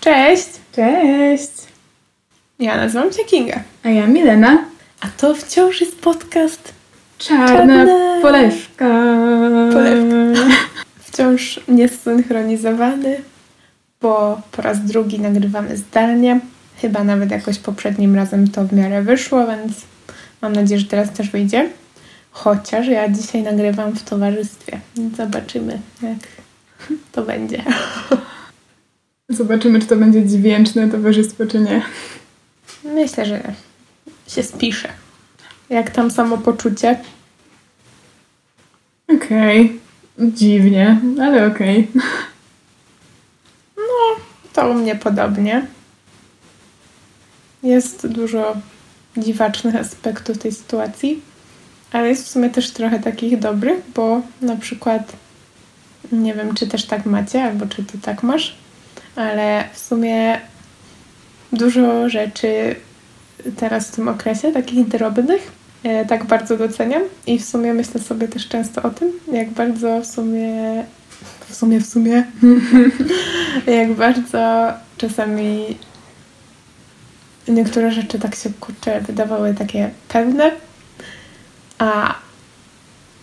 Cześć! Cześć! Ja nazywam się Kinga. A ja Milena. A to wciąż jest podcast Czarna, Czarna polewka. polewka. wciąż niesynchronizowany, bo po raz drugi nagrywamy zdalnie. Chyba nawet jakoś poprzednim razem to w miarę wyszło, więc mam nadzieję, że teraz też wyjdzie. Chociaż ja dzisiaj nagrywam w towarzystwie, zobaczymy, jak to będzie. Zobaczymy, czy to będzie dźwięczne towarzystwo, czy nie. Myślę, że się spisze. Jak tam samopoczucie? Okej. Dziwnie, ale okej. To u mnie podobnie. Jest dużo dziwacznych aspektów tej sytuacji, ale jest w sumie też trochę takich dobrych, bo na przykład nie wiem, czy też tak macie, albo czy ty tak masz, ale w sumie dużo rzeczy teraz w tym okresie, takich drobnych, e, tak bardzo doceniam i w sumie myślę sobie też często o tym, jak bardzo w sumie w sumie, w sumie jak bardzo czasami niektóre rzeczy tak się kurczę wydawały takie pewne, a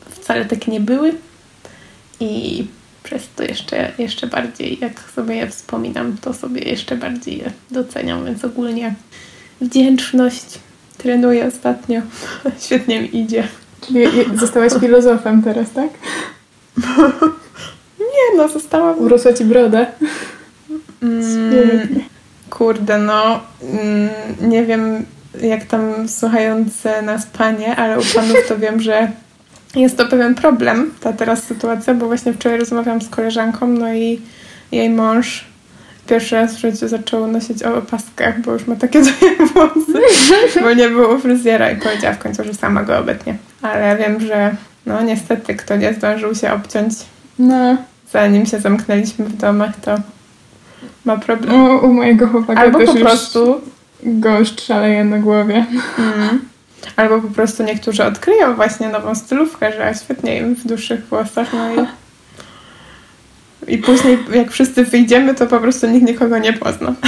wcale takie nie były. I przez to jeszcze, jeszcze bardziej, jak sobie je wspominam, to sobie jeszcze bardziej je doceniam, więc ogólnie wdzięczność trenuję ostatnio. Świetnie mi idzie. Czyli zostałaś filozofem teraz, tak? Nie no, zostałam Urosła ci broda. Mm, kurde, no mm, nie wiem jak tam słuchające nas panie, ale u panów to wiem, że jest to pewien problem, ta teraz sytuacja, bo właśnie wczoraj rozmawiałam z koleżanką, no i jej mąż pierwszy raz w życiu zaczął nosić opaskę, bo już ma takie włosy, bo nie było fryzjera i powiedziała w końcu, że sama go obetnie. Ale wiem, że no niestety kto nie zdążył się obciąć No, zanim się zamknęliśmy w domach, to ma problem. u, u mojego chłopaka Albo po już prostu, gość szaleje na głowie. mm, albo po prostu niektórzy odkryją właśnie nową stylówkę, że świetnie im w dłuższych włosach, no i i później jak wszyscy wyjdziemy, to po prostu nikt nikogo nie pozna.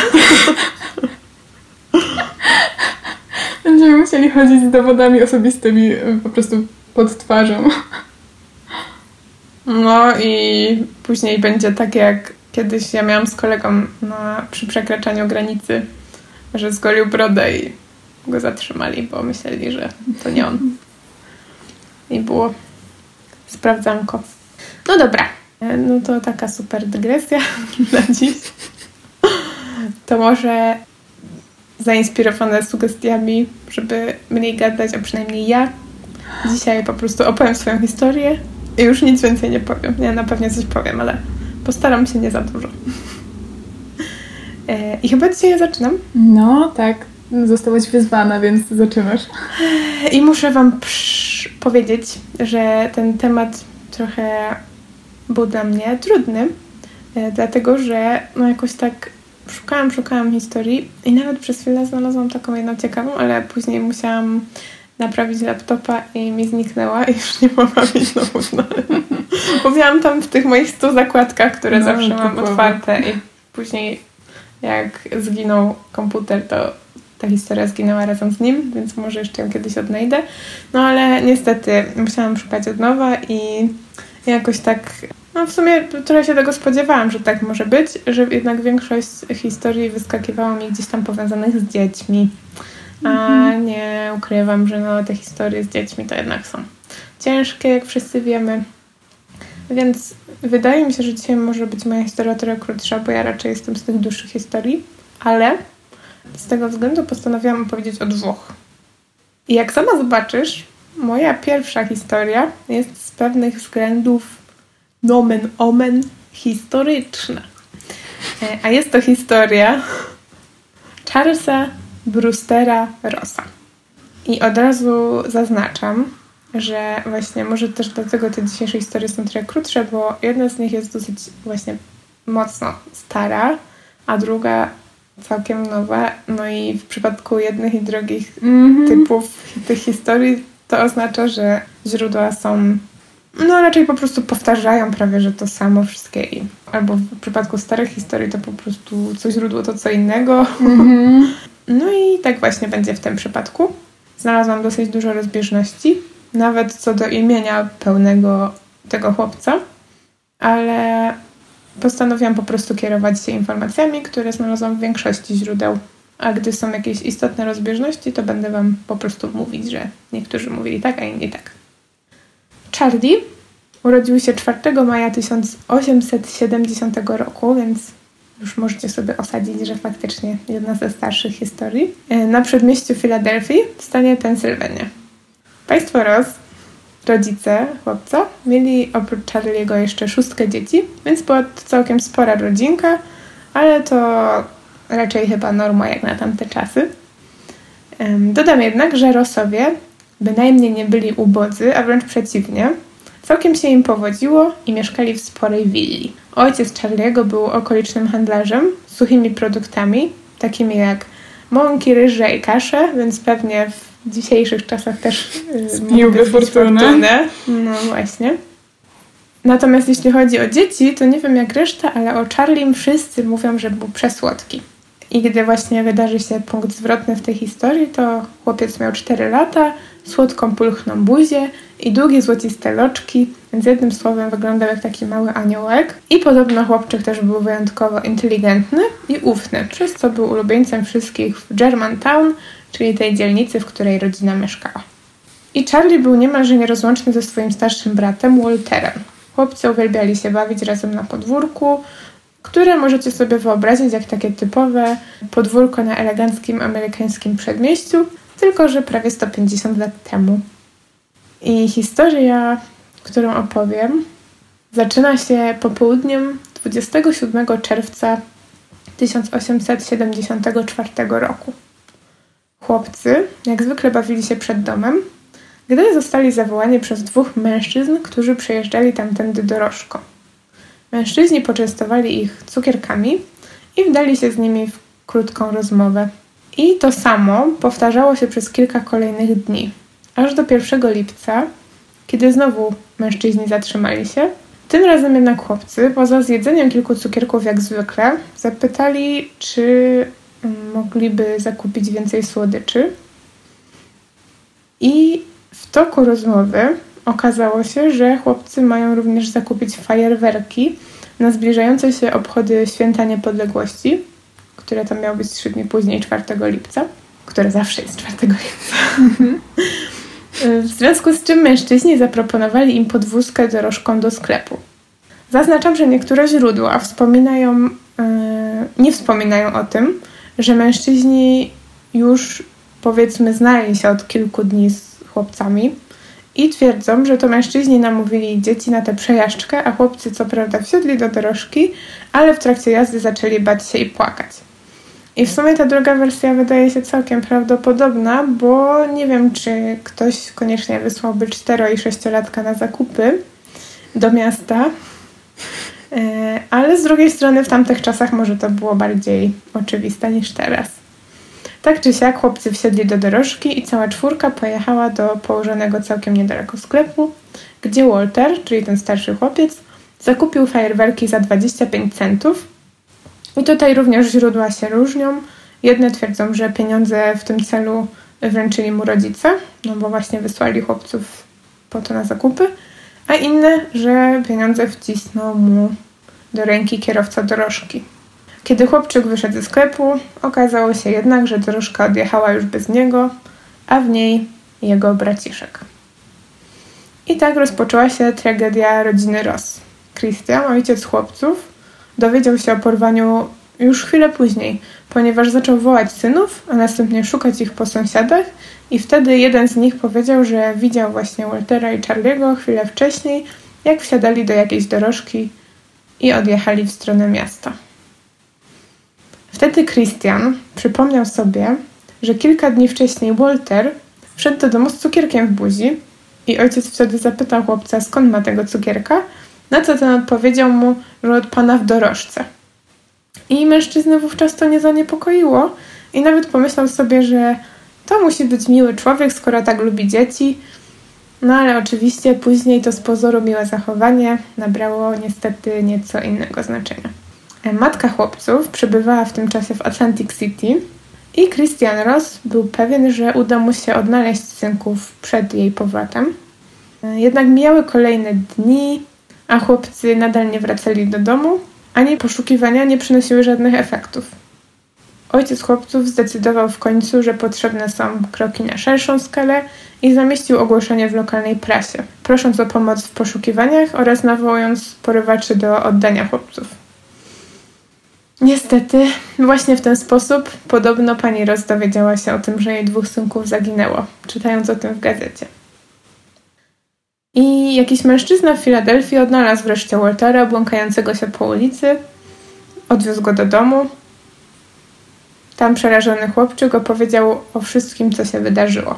Będziemy musieli chodzić z dowodami osobistymi y, po prostu pod twarzą. No i później będzie tak jak kiedyś ja miałam z kolegą na, przy przekraczaniu granicy, że zgolił brodę i go zatrzymali, bo myśleli, że to nie on. I było sprawdzanko. No dobra, E, no to taka super dygresja na dziś. To może zainspirowane sugestiami, żeby mniej gadać, a przynajmniej ja dzisiaj po prostu opowiem swoją historię i już nic więcej nie powiem. Ja na pewno coś powiem, ale postaram się nie za dużo. E, I chyba dzisiaj ja zaczynam. No, tak. Zostałaś wyzwana, więc zaczynasz. I muszę Wam powiedzieć, że ten temat trochę był dla mnie trudny, e, dlatego że no jakoś tak szukałam, szukałam historii i nawet przez chwilę znalazłam taką jedną ciekawą, ale później musiałam naprawić laptopa i mi zniknęła i już nie mogłam jej znowu znaleźć. Bo miałam tam w tych moich 100 zakładkach, które No, zawsze mam typowo. otwarte i później jak zginął komputer, to ta historia zginęła razem z nim, więc może jeszcze ją kiedyś odnajdę. No ale niestety musiałam szukać od nowa i jakoś tak, no w sumie trochę się tego spodziewałam, że tak może być, że jednak większość historii wyskakiwało mi gdzieś tam powiązanych z dziećmi. A nie ukrywam, że no te historie z dziećmi to jednak są ciężkie, jak wszyscy wiemy. Więc wydaje mi się, że dzisiaj może być moja historia trochę krótsza, bo ja raczej jestem z tych dłuższych historii, ale z tego względu postanowiłam opowiedzieć o dwóch. I jak sama zobaczysz, moja pierwsza historia jest z pewnych względów nomen omen historyczna. E, A jest to historia Charlesa Brewstera Rossa. I od razu zaznaczam, że właśnie może też dlatego te dzisiejsze historie są trochę krótsze, bo jedna z nich jest dosyć właśnie mocno stara, a druga całkiem nowa. No i w przypadku jednych i drugich Mhm. typów tych historii to oznacza, że źródła są no raczej po prostu powtarzają prawie, że to samo wszystkie i albo w przypadku starych historii to po prostu co źródło to co innego. Mm-hmm. No i tak właśnie będzie w tym przypadku. Znalazłam dosyć dużo rozbieżności, nawet co do imienia pełnego tego chłopca, ale postanowiłam po prostu kierować się informacjami, które znalazłam w większości źródeł. A gdy są jakieś istotne rozbieżności, to będę Wam po prostu mówić, że niektórzy mówili tak, a inni tak. Charlie urodził się 4 maja 1870 roku, więc już możecie sobie osadzić, że faktycznie jedna ze starszych historii, e, na przedmieściu Filadelfii w stanie Pensylwania. Państwo Ross, rodzice chłopca, mieli oprócz Charlie'ego jeszcze szóstkę dzieci, więc była to całkiem spora rodzinka, ale to raczej chyba norma jak na tamte czasy. Dodam jednak, że Rossowie bynajmniej nie byli ubodzy, a wręcz przeciwnie. Całkiem się im powodziło i mieszkali w sporej willi. Ojciec Charlie'ego był okolicznym handlarzem suchymi produktami, takimi jak mąki, ryże i kasze, więc pewnie w dzisiejszych czasach też yy, fortunę. No właśnie. Natomiast jeśli chodzi o dzieci, to nie wiem jak reszta, ale o Charlie wszyscy mówią, że był przesłodki. I gdy właśnie wydarzy się punkt zwrotny w tej historii, to chłopiec miał 4 lata, słodką pulchną buzię i długie złociste loczki, więc jednym słowem wyglądał jak taki mały aniołek. I podobno chłopczyk też był wyjątkowo inteligentny i ufny, przez co był ulubieńcem wszystkich w Germantown, czyli tej dzielnicy, w której rodzina mieszkała. I Charlie był niemalże nierozłączny ze swoim starszym bratem Walterem. Chłopcy uwielbiali się bawić razem na podwórku, które możecie sobie wyobrazić jak takie typowe podwórko na eleganckim amerykańskim przedmieściu, tylko że prawie 150 lat temu. I historia, którą opowiem, zaczyna się popołudniem 27 czerwca 1874 roku. Chłopcy, jak zwykle, bawili się przed domem, gdy zostali zawołani przez dwóch mężczyzn, którzy przejeżdżali tamtędy dorożką. Mężczyźni poczęstowali ich cukierkami i wdali się z nimi w krótką rozmowę. I to samo powtarzało się przez kilka kolejnych dni, aż do 1 lipca, kiedy znowu mężczyźni zatrzymali się. Tym razem jednak chłopcy, poza zjedzeniem kilku cukierków jak zwykle, zapytali, czy mogliby zakupić więcej słodyczy. I w toku rozmowy okazało się, że chłopcy mają również zakupić fajerwerki na zbliżające się obchody Święta Niepodległości, które tam miało być trzy dni później, 4 lipca, które zawsze jest 4 lipca. w związku z czym mężczyźni zaproponowali im podwózkę dorożką do sklepu. Zaznaczam, że niektóre źródła wspominają, yy, nie wspominają o tym, że mężczyźni już powiedzmy znali się od kilku dni z chłopcami i twierdzą, że to mężczyźni namówili dzieci na tę przejażdżkę, a chłopcy co prawda wsiedli do dorożki, ale w trakcie jazdy zaczęli bać się i płakać. I w sumie ta druga wersja wydaje się całkiem prawdopodobna, bo nie wiem, czy ktoś koniecznie wysłałby 4 i 6-latka na zakupy do miasta, ale z drugiej strony w tamtych czasach może to było bardziej oczywiste niż teraz. Tak czy siak chłopcy wsiedli do dorożki i cała czwórka pojechała do położonego całkiem niedaleko sklepu, gdzie Walter, czyli ten starszy chłopiec, zakupił fajerwerki za 25 centów. I tutaj również źródła się różnią. Jedne twierdzą, że pieniądze w tym celu wręczyli mu rodzice, no bo właśnie wysłali chłopców po to na zakupy, a inne, że pieniądze wcisnął mu do ręki kierowca dorożki. Kiedy chłopczyk wyszedł ze sklepu, okazało się jednak, że dorożka odjechała już bez niego, a w niej jego braciszek. I tak rozpoczęła się tragedia rodziny Ross. Christian, ojciec chłopców, dowiedział się o porwaniu już chwilę później, ponieważ zaczął wołać synów, a następnie szukać ich po sąsiadach i wtedy jeden z nich powiedział, że widział właśnie Waltera i Charlie'ego chwilę wcześniej, jak wsiadali do jakiejś dorożki i odjechali w stronę miasta. Wtedy Christian przypomniał sobie, że kilka dni wcześniej Walter wszedł do domu z cukierkiem w buzi i ojciec wtedy zapytał chłopca, skąd ma tego cukierka, na co ten odpowiedział mu, że od pana w dorożce. I mężczyznę wówczas to nie zaniepokoiło i nawet pomyślał sobie, że to musi być miły człowiek, skoro tak lubi dzieci. No ale oczywiście później to z pozoru miłe zachowanie nabrało niestety nieco innego znaczenia. Matka chłopców przebywała w tym czasie w Atlantic City i Christian Ross był pewien, że uda mu się odnaleźć synków przed jej powrotem. Jednak mijały kolejne dni, a chłopcy nadal nie wracali do domu, ani poszukiwania nie przynosiły żadnych efektów. Ojciec chłopców zdecydował w końcu, że potrzebne są kroki na szerszą skalę i zamieścił ogłoszenie w lokalnej prasie, prosząc o pomoc w poszukiwaniach oraz nawołując porywaczy do oddania chłopców. Niestety, właśnie w ten sposób podobno pani Ross dowiedziała się o tym, że jej dwóch synków zaginęło, czytając o tym w gazecie. I jakiś mężczyzna w Filadelfii odnalazł wreszcie Waltera błąkającego się po ulicy, odwiózł go do domu. Tam przerażony chłopczyk opowiedział o wszystkim, co się wydarzyło.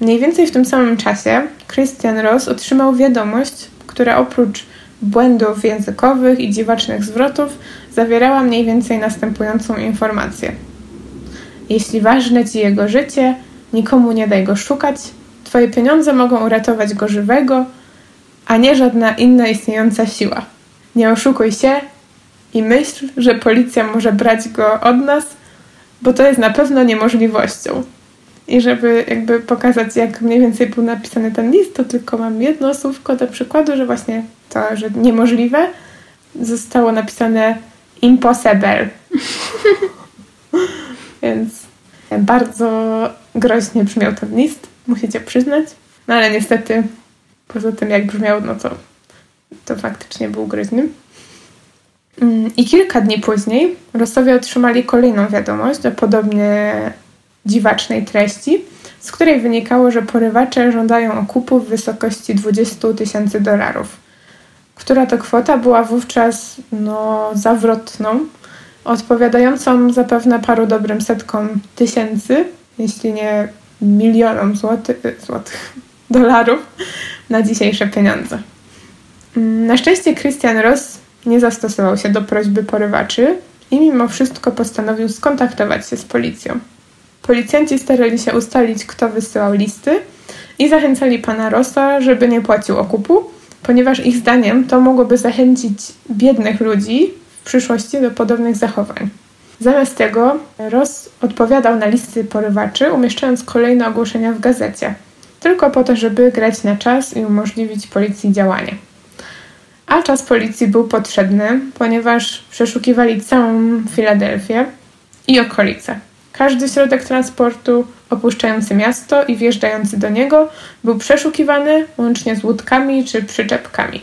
Mniej więcej w tym samym czasie Christian Ross otrzymał wiadomość, która oprócz błędów językowych i dziwacznych zwrotów zawierała mniej więcej następującą informację. Jeśli ważne ci jego życie, nikomu nie daj go szukać, twoje pieniądze mogą uratować go żywego, a nie żadna inna istniejąca siła. Nie oszukuj się i myśl, że policja może brać go od nas, bo to jest na pewno niemożliwością. I żeby jakby pokazać, jak mniej więcej był napisany ten list, to tylko mam jedno słówko do przykładu, że właśnie to, że niemożliwe, zostało napisane impossible. Więc bardzo groźnie brzmiał ten list, musicie przyznać. No ale niestety, poza tym jak brzmiał, no to, to faktycznie był groźny. Mm, I kilka dni później Rosowie otrzymali kolejną wiadomość o podobnie dziwacznej treści, z której wynikało, że porywacze żądają okupu w wysokości 20 tysięcy dolarów, która to kwota była wówczas no, zawrotną, odpowiadającą zapewne paru dobrym setkom tysięcy, jeśli nie milionom złotych, złotych dolarów na dzisiejsze pieniądze. Mm, na szczęście Christian Ross nie zastosował się do prośby porywaczy i mimo wszystko postanowił skontaktować się z policją. Policjanci starali się ustalić, kto wysyłał listy i zachęcali pana Rossa, żeby nie płacił okupu, ponieważ ich zdaniem to mogłoby zachęcić biednych ludzi w przyszłości do podobnych zachowań. Zamiast tego Ross odpowiadał na listy porywaczy, umieszczając kolejne ogłoszenia w gazecie, tylko po to, żeby grać na czas i umożliwić policji działanie. A czas policji był potrzebny, ponieważ przeszukiwali całą Filadelfię i okolice. Każdy środek transportu opuszczający miasto i wjeżdżający do niego był przeszukiwany łącznie z łódkami czy przyczepkami.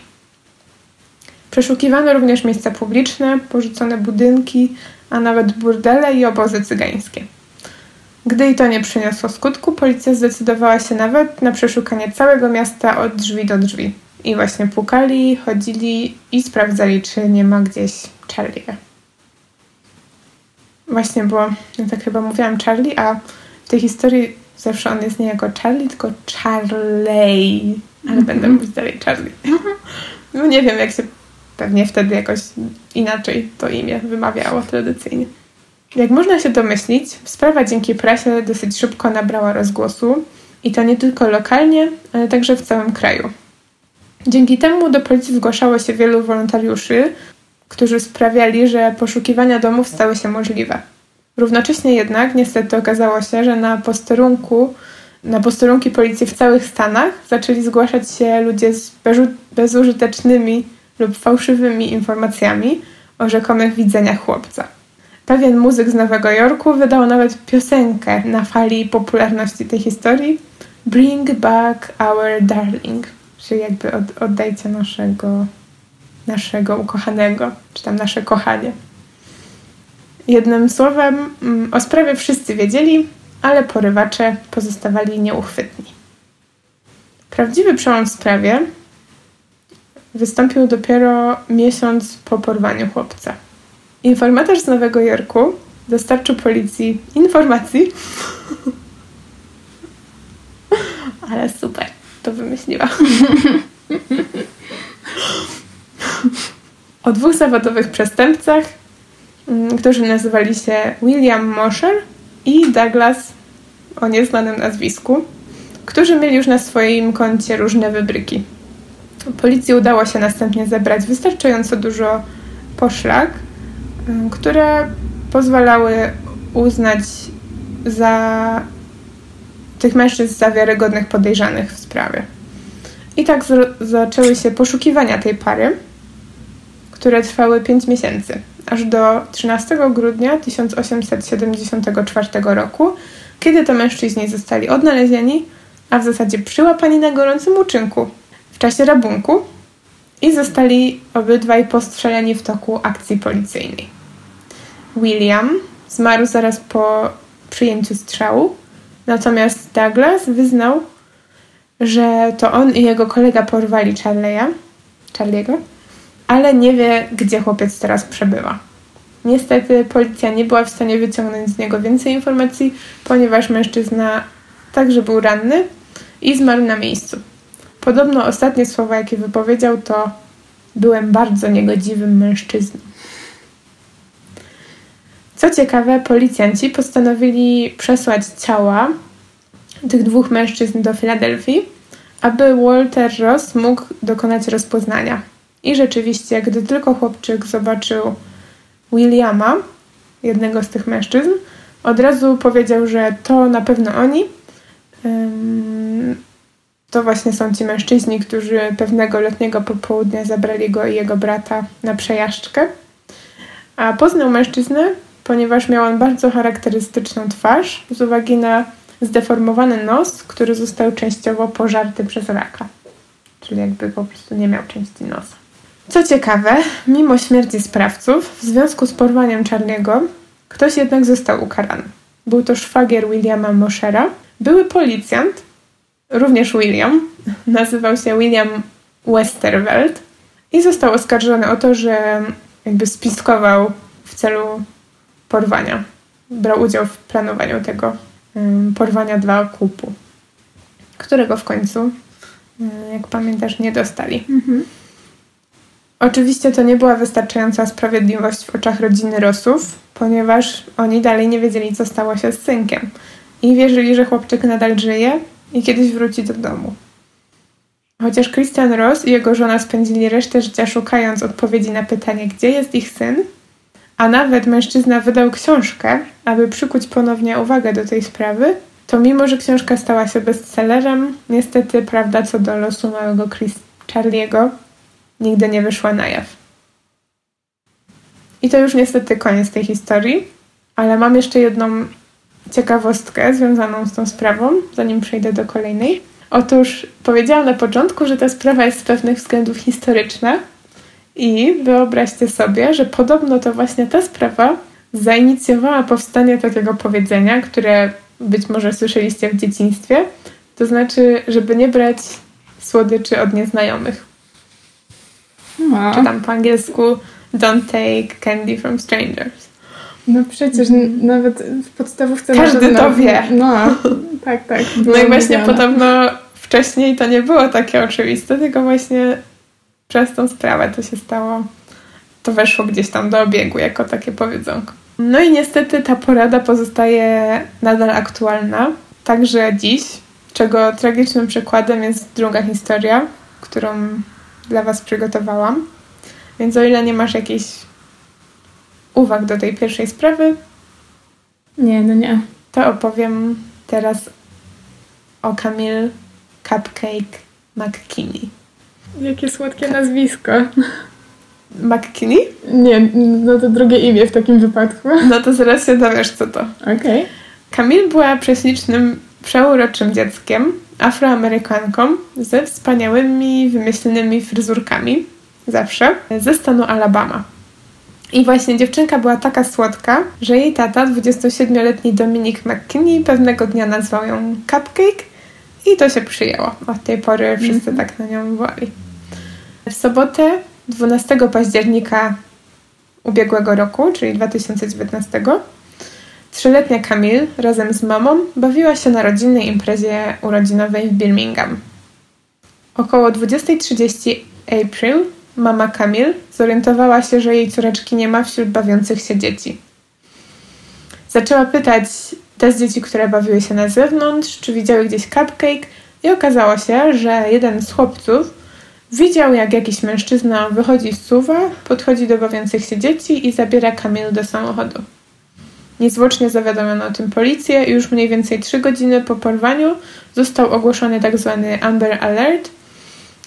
Przeszukiwano również miejsca publiczne, porzucone budynki, a nawet burdele i obozy cygańskie. Gdy i to nie przyniosło skutku, policja zdecydowała się nawet na przeszukanie całego miasta od drzwi do drzwi. I właśnie pukali, chodzili i sprawdzali, czy nie ma gdzieś Charlie'a. Właśnie, bo ja tak chyba mówiłam Charlie, a w tej historii zawsze on jest nie jako Charlie, tylko Charlie. Ale -hmm. będę mówić dalej Charlie. No nie wiem, jak się pewnie wtedy jakoś inaczej to imię wymawiało tradycyjnie. Jak można się domyślić, sprawa dzięki prasie dosyć szybko nabrała rozgłosu i to nie tylko lokalnie, ale także w całym kraju. Dzięki temu do policji zgłaszało się wielu wolontariuszy, którzy sprawiali, że poszukiwania domów stały się możliwe. Równocześnie jednak niestety okazało się, że na posterunku, na posterunki policji w całych Stanach zaczęli zgłaszać się ludzie z bezużytecznymi lub fałszywymi informacjami o rzekomych widzeniach chłopca. Pewien muzyk z Nowego Jorku wydał nawet piosenkę na fali popularności tej historii Bring back our darling, czyli jakby od, oddajcie naszego, naszego ukochanego, czy tam nasze kochanie. Jednym słowem, mm, o sprawie wszyscy wiedzieli, ale porywacze pozostawali nieuchwytni. Prawdziwy przełom w sprawie wystąpił dopiero miesiąc po porwaniu chłopca. Informator z Nowego Jorku dostarczył policji informacji. Ale super, to wymyśliła. o dwóch zawodowych przestępcach, mm, którzy nazywali się William Mosher i Douglas o nieznanym nazwisku, którzy mieli już na swoim koncie różne wybryki. Policji udało się następnie zebrać wystarczająco dużo poszlak, y, które pozwalały uznać za tych mężczyzn za wiarygodnych podejrzanych w sprawie. I tak zaczęły się poszukiwania tej pary, które trwały 5 miesięcy, aż do 13 grudnia 1874 roku, kiedy to mężczyźni zostali odnalezieni, a w zasadzie przyłapani na gorącym uczynku w czasie rabunku i zostali obydwaj postrzeleni w toku akcji policyjnej. William zmarł zaraz po przyjęciu strzału, natomiast Douglas wyznał, że to on i jego kolega porwali Charlie'a, Charlie'ego, ale nie wie, gdzie chłopiec teraz przebywa. Niestety policja nie była w stanie wyciągnąć z niego więcej informacji, ponieważ mężczyzna także był ranny i zmarł na miejscu. Podobno ostatnie słowa, jakie wypowiedział, to byłem bardzo niegodziwym mężczyzną. Co ciekawe, policjanci postanowili przesłać ciała tych dwóch mężczyzn do Filadelfii, aby Walter Ross mógł dokonać rozpoznania. I rzeczywiście, gdy tylko chłopczyk zobaczył Williama, jednego z tych mężczyzn, od razu powiedział, że to na pewno oni. To właśnie są ci mężczyźni, którzy pewnego letniego popołudnia zabrali go i jego brata na przejażdżkę. A poznał mężczyznę, ponieważ miał on bardzo charakterystyczną twarz z uwagi na zdeformowany nos, który został częściowo pożarty przez raka. Czyli jakby po prostu nie miał części nosa. Co ciekawe, mimo śmierci sprawców, w związku z porwaniem Czarniego, ktoś jednak został ukarany. Był to szwagier Williama Moshera, były policjant, również William, nazywał się William Westerveld i został oskarżony o to, że jakby spiskował w celu porwania. Brał udział w planowaniu tego um, porwania dla okupu, którego w końcu, um, jak pamiętasz, nie dostali. Mhm. Oczywiście to nie była wystarczająca sprawiedliwość w oczach rodziny Rosów, ponieważ oni dalej nie wiedzieli, co stało się z synkiem i wierzyli, że chłopczyk nadal żyje i kiedyś wróci do domu. Chociaż Christian Ross i jego żona spędzili resztę życia szukając odpowiedzi na pytanie, gdzie jest ich syn, a nawet mężczyzna wydał książkę, aby przykuć ponownie uwagę do tej sprawy, to mimo, że książka stała się bestsellerem, niestety prawda co do losu małego Chris Charlie'ego nigdy nie wyszła na jaw. I to już niestety koniec tej historii, ale mam jeszcze jedną ciekawostkę związaną z tą sprawą, zanim przejdę do kolejnej. Otóż powiedziałam na początku, że ta sprawa jest z pewnych względów historyczna, i wyobraźcie sobie, że podobno to właśnie ta sprawa zainicjowała powstanie takiego powiedzenia, które być może słyszeliście w dzieciństwie, to znaczy, żeby nie brać słodyczy od nieznajomych. No. Czy tam po angielsku don't take candy from strangers. No przecież mm. nawet w podstawówce... Każdy to wie. No, tak, tak. No i właśnie podobno wcześniej to nie było takie oczywiste, tylko właśnie przez tą sprawę to się stało, to weszło gdzieś tam do obiegu jako takie powiedzonko. No i niestety ta porada pozostaje nadal aktualna, także dziś, czego tragicznym przykładem jest druga historia, którą dla Was przygotowałam. Więc o ile nie masz jakichś uwag do tej pierwszej sprawy, nie, no nie. To opowiem teraz o Camille Cupcake McKinney. Jakie słodkie nazwisko. McKinney? Nie, no to drugie imię w takim wypadku. No to zaraz się dowiesz, co to. Okej. Okay. Camille była prześlicznym, przeuroczym dzieckiem, afroamerykanką ze wspaniałymi, wymyślnymi fryzurkami. Zawsze. Ze stanu Alabama. I właśnie dziewczynka była taka słodka, że jej tata, 27-letni Dominik McKinney, pewnego dnia nazwał ją Cupcake i to się przyjęło. Od tej pory wszyscy -hmm. tak na nią wołali. W sobotę 12 października ubiegłego roku, czyli 2019, trzyletnia Camille razem z mamą bawiła się na rodzinnej imprezie urodzinowej w Birmingham. Około 20.30 April mama Camille zorientowała się, że jej córeczki nie ma wśród bawiących się dzieci. Zaczęła pytać te z dzieci, które bawiły się na zewnątrz, czy widziały gdzieś cupcake i okazało się, że jeden z chłopców widział, jak jakiś mężczyzna wychodzi z suwa, podchodzi do bawiących się dzieci i zabiera Kamil do samochodu. Niezwłocznie zawiadomiono o tym policję i już mniej więcej 3 godziny po porwaniu został ogłoszony tzw. Tak Amber Alert,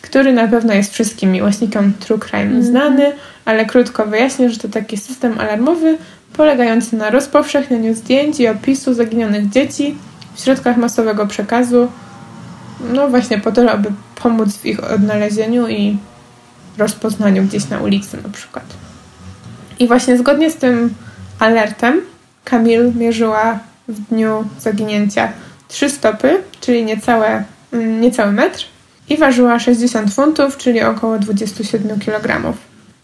który na pewno jest wszystkim miłośnikom true crime znany, ale krótko wyjaśnię, że to taki system alarmowy polegający na rozpowszechnianiu zdjęć i opisu zaginionych dzieci w środkach masowego przekazu, no właśnie po to, aby pomóc w ich odnalezieniu i rozpoznaniu gdzieś na ulicy na przykład. I właśnie zgodnie z tym alertem Kamil mierzyła w dniu zaginięcia 3 stopy, czyli niecałe, mm, niecały metr i ważyła 60 funtów, czyli około 27 kg.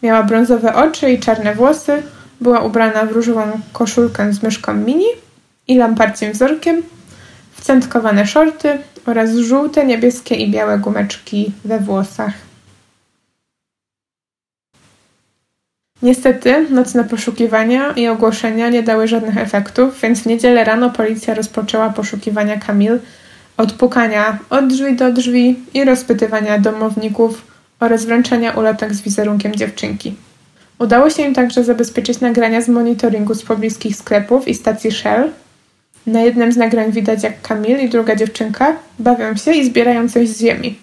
Miała brązowe oczy i czarne włosy, była ubrana w różową koszulkę z myszką mini i lamparcim wzorkiem, wcętkowane shorty oraz żółte, niebieskie i białe gumeczki we włosach. Niestety nocne poszukiwania i ogłoszenia nie dały żadnych efektów, więc w niedzielę rano policja rozpoczęła poszukiwania Kamil od pukania od drzwi do drzwi i rozpytywania domowników oraz wręczania ulotek z wizerunkiem dziewczynki. Udało się im także zabezpieczyć nagrania z monitoringu z pobliskich sklepów i stacji Shell. Na jednym z nagrań widać, jak Kamil i druga dziewczynka bawią się i zbierają coś z ziemi.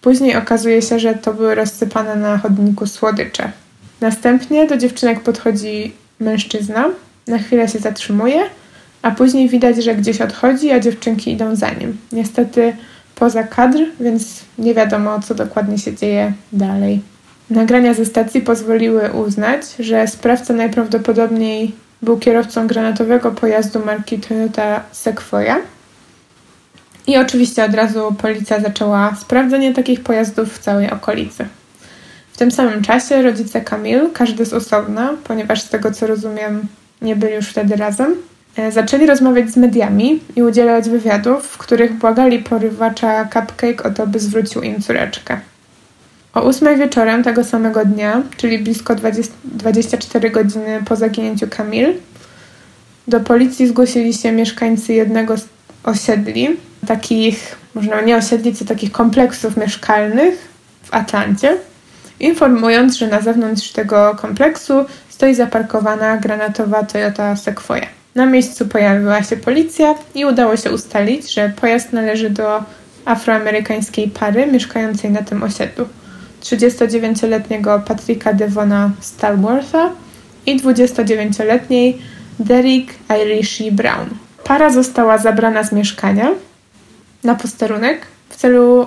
Później okazuje się, że to były rozsypane na chodniku słodycze. Następnie do dziewczynek podchodzi mężczyzna, na chwilę się zatrzymuje, a później widać, że gdzieś odchodzi, a dziewczynki idą za nim. Niestety poza kadr, więc nie wiadomo, co dokładnie się dzieje dalej. Nagrania ze stacji pozwoliły uznać, że sprawca najprawdopodobniej był kierowcą granatowego pojazdu marki Toyota Sequoia. I oczywiście od razu policja zaczęła sprawdzenie takich pojazdów w całej okolicy. W tym samym czasie rodzice Kamil, każdy z osobna, ponieważ z tego co rozumiem nie byli już wtedy razem, e, zaczęli rozmawiać z mediami i udzielać wywiadów, w których błagali porywacza Cupcake o to, by zwrócił im córeczkę. O 8 wieczorem tego samego dnia, czyli blisko 20, 24 godziny po zaginięciu Kamil, do policji zgłosili się mieszkańcy jednego z osiedli, takich, można nie osiedli, co takich kompleksów mieszkalnych w Atlancie, informując, że na zewnątrz tego kompleksu stoi zaparkowana granatowa Toyota Sequoia. Na miejscu pojawiła się policja i udało się ustalić, że pojazd należy do afroamerykańskiej pary mieszkającej na tym osiedlu. 39-letniego Patricka Devona Stalwortha i 29-letniej Derek Irishi Brown. Para została zabrana z mieszkania na posterunek w celu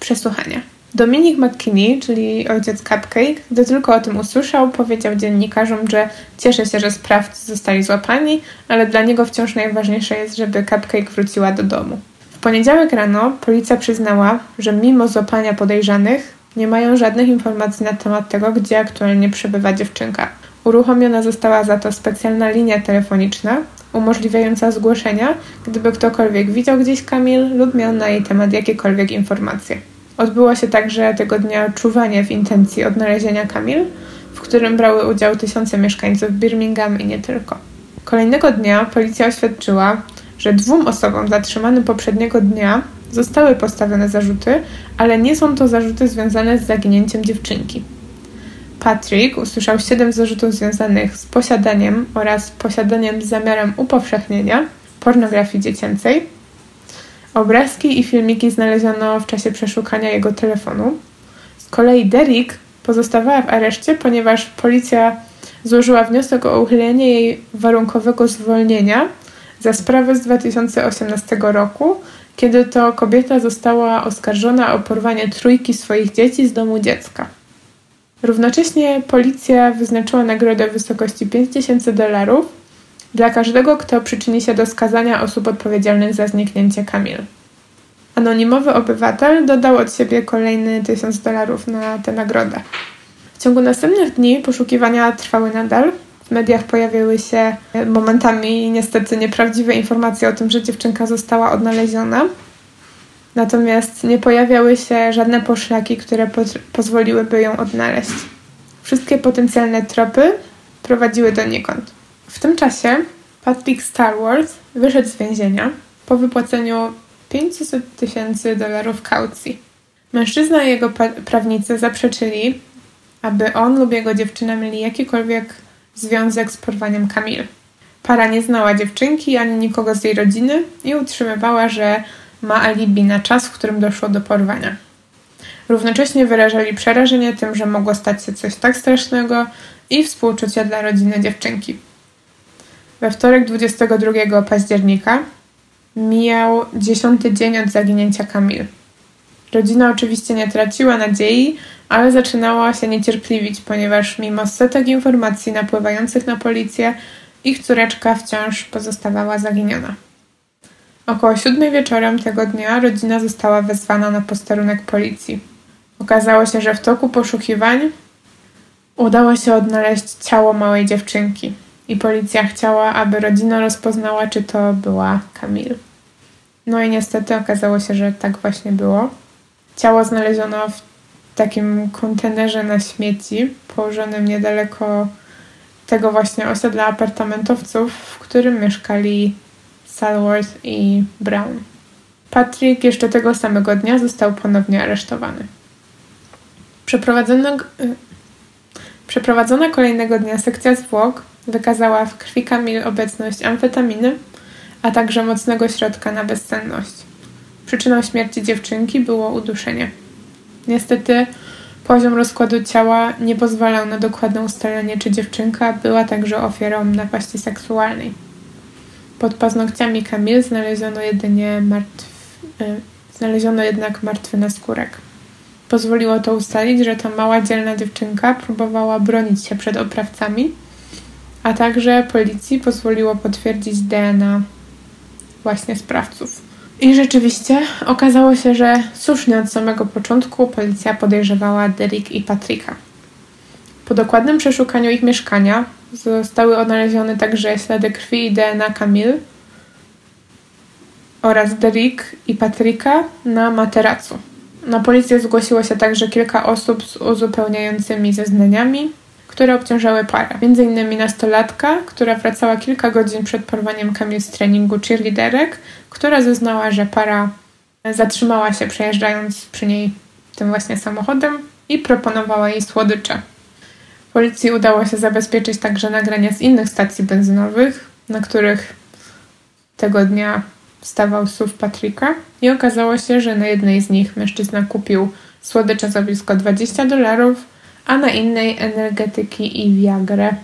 przesłuchania. Dominik McKinney, czyli ojciec Cupcake, gdy tylko o tym usłyszał, powiedział dziennikarzom, że cieszy się, że sprawcy zostali złapani, ale dla niego wciąż najważniejsze jest, żeby Cupcake wróciła do domu. W poniedziałek rano policja przyznała, że mimo złapania podejrzanych, nie mają żadnych informacji na temat tego, gdzie aktualnie przebywa dziewczynka. Uruchomiona została za to specjalna linia telefoniczna, umożliwiająca zgłoszenia, gdyby ktokolwiek widział gdzieś Kamil lub miał na jej temat jakiekolwiek informacje. Odbyło się także tego dnia czuwanie w intencji odnalezienia Kamil, w którym brały udział tysiące mieszkańców Birmingham i nie tylko. Kolejnego dnia policja oświadczyła, że dwóm osobom zatrzymanym poprzedniego dnia zostały postawione zarzuty, ale nie są to zarzuty związane z zaginięciem dziewczynki. Patrick usłyszał siedem zarzutów związanych z posiadaniem oraz posiadaniem z zamiarem upowszechnienia pornografii dziecięcej. Obrazki i filmiki znaleziono w czasie przeszukania jego telefonu. Z kolei Derek pozostawała w areszcie, ponieważ policja złożyła wniosek o uchylenie jej warunkowego zwolnienia za sprawę z 2018 roku, kiedy to kobieta została oskarżona o porwanie trójki swoich dzieci z domu dziecka. Równocześnie policja wyznaczyła nagrodę w wysokości 5000 dolarów dla każdego, kto przyczyni się do skazania osób odpowiedzialnych za zniknięcie Kamil. Anonimowy obywatel dodał od siebie kolejny 1000 dolarów na tę nagrodę. W ciągu następnych dni poszukiwania trwały nadal, w mediach pojawiły się e, momentami niestety nieprawdziwe informacje o tym, że dziewczynka została odnaleziona. Natomiast nie pojawiały się żadne poszlaki, które po pozwoliłyby ją odnaleźć. Wszystkie potencjalne tropy prowadziły donikąd. W tym czasie Patrick Starworth wyszedł z więzienia po wypłaceniu 500 tysięcy dolarów kaucji. Mężczyzna i jego prawnicy zaprzeczyli, aby on lub jego dziewczyna mieli jakikolwiek związek z porwaniem Kamil. Para nie znała dziewczynki ani nikogo z jej rodziny i utrzymywała, że ma alibi na czas, w którym doszło do porwania. Równocześnie wyrażali przerażenie tym, że mogło stać się coś tak strasznego i współczucie dla rodziny dziewczynki. We wtorek 22 października mijał dziesiąty dzień od zaginięcia Kamil. Rodzina oczywiście nie traciła nadziei, ale zaczynała się niecierpliwić, ponieważ mimo setek informacji napływających na policję, ich córeczka wciąż pozostawała zaginiona. Około siódmej wieczorem tego dnia rodzina została wezwana na posterunek policji. Okazało się, że w toku poszukiwań udało się odnaleźć ciało małej dziewczynki i policja chciała, aby rodzina rozpoznała, czy to była Kamil. No i niestety okazało się, że tak właśnie było. Ciało znaleziono w takim kontenerze na śmieci, położonym niedaleko tego właśnie osiedla apartamentowców, w którym mieszkali Salworth i Brown. Patrick jeszcze tego samego dnia został ponownie aresztowany. Przeprowadzono, y, przeprowadzona kolejnego dnia sekcja zwłok wykazała w krwi Kamil obecność amfetaminy, a także mocnego środka na bezsenność. Przyczyną śmierci dziewczynki było uduszenie. Niestety poziom rozkładu ciała nie pozwalał na dokładne ustalenie, czy dziewczynka była także ofiarą napaści seksualnej. Pod paznokciami Kamil znaleziono jedynie martw... Y, znaleziono jednak martwy naskórek. Pozwoliło to ustalić, że ta mała dzielna dziewczynka próbowała bronić się przed oprawcami, a także policji pozwoliło potwierdzić DNA właśnie sprawców. I rzeczywiście okazało się, że słusznie od samego początku policja podejrzewała Derek i Patryka. Po dokładnym przeszukaniu ich mieszkania zostały odnalezione także ślady krwi i DNA Kamil oraz Derek i Patryka na materacu. Na policję zgłosiło się także kilka osób z uzupełniającymi zeznaniami, które obciążały parę. Między innymi nastolatka, która wracała kilka godzin przed porwaniem Kamil z treningu cheerleaderek, która zeznała, że para zatrzymała się przejeżdżając przy niej tym właśnie samochodem i proponowała jej słodycze. Policji udało się zabezpieczyć także nagrania z innych stacji benzynowych, na których tego dnia stawał SUV Patryka i okazało się, że na jednej z nich mężczyzna kupił słodycze za blisko 20 dolarów, a na innej energetyki i Viagrę.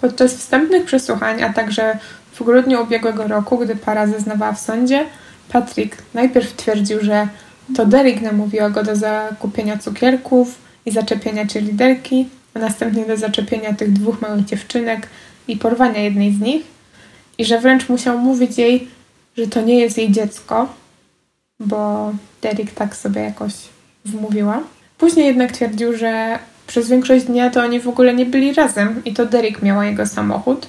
Podczas wstępnych przesłuchań, a także w grudniu ubiegłego roku, gdy para zeznawała w sądzie, Patrick najpierw twierdził, że to Derek namówiła go do zakupienia cukierków i zaczepienia liderki, a następnie do zaczepienia tych dwóch małych dziewczynek i porwania jednej z nich, i że wręcz musiał mówić jej, że to nie jest jej dziecko, bo Derek tak sobie jakoś wmówiła. Później jednak twierdził, że przez większość dnia to oni w ogóle nie byli razem i to Derek miała jego samochód.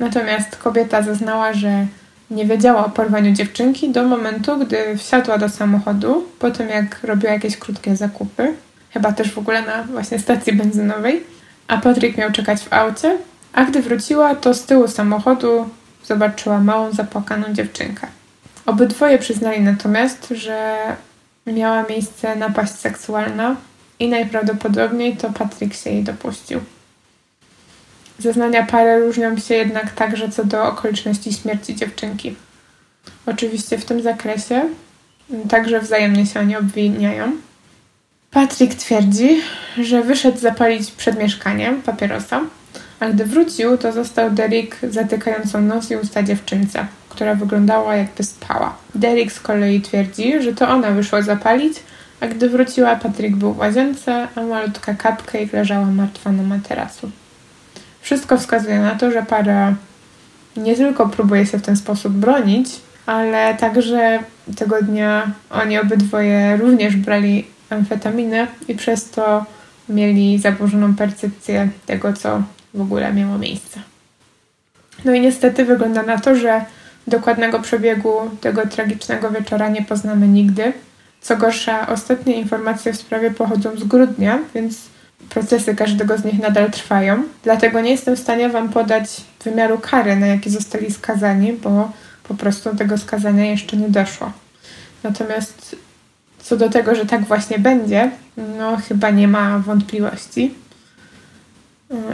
Natomiast kobieta zeznała, że nie wiedziała o porwaniu dziewczynki do momentu, gdy wsiadła do samochodu, po tym jak robiła jakieś krótkie zakupy, chyba też w ogóle na właśnie stacji benzynowej, a Patryk miał czekać w aucie, a gdy wróciła, to z tyłu samochodu zobaczyła małą, zapłakaną dziewczynkę. Obydwoje przyznali natomiast, że miała miejsce napaść seksualna i najprawdopodobniej to Patryk się jej dopuścił. Zeznania pary różnią się jednak także co do okoliczności śmierci dziewczynki. Oczywiście w tym zakresie także wzajemnie się oni obwiniają. Patryk twierdzi, że wyszedł zapalić przed mieszkaniem papierosa, a gdy wrócił, to został Derek zatykającą nos i usta dziewczynce, która wyglądała jakby spała. Derek z kolei twierdzi, że to ona wyszła zapalić, a gdy wróciła, Patryk był w łazience, a malutka kapkę i leżała martwa na materacu. Wszystko wskazuje na to, że para nie tylko próbuje się w ten sposób bronić, ale także tego dnia oni obydwoje również brali amfetaminę i przez to mieli zaburzoną percepcję tego, co w ogóle miało miejsce. No i niestety wygląda na to, że dokładnego przebiegu tego tragicznego wieczora nie poznamy nigdy. Co gorsza, ostatnie informacje w sprawie pochodzą z grudnia, więc procesy każdego z nich nadal trwają. Dlatego nie jestem w stanie Wam podać wymiaru kary, na jaki zostali skazani, bo po prostu tego skazania jeszcze nie doszło. Natomiast co do tego, że tak właśnie będzie, no chyba nie ma wątpliwości.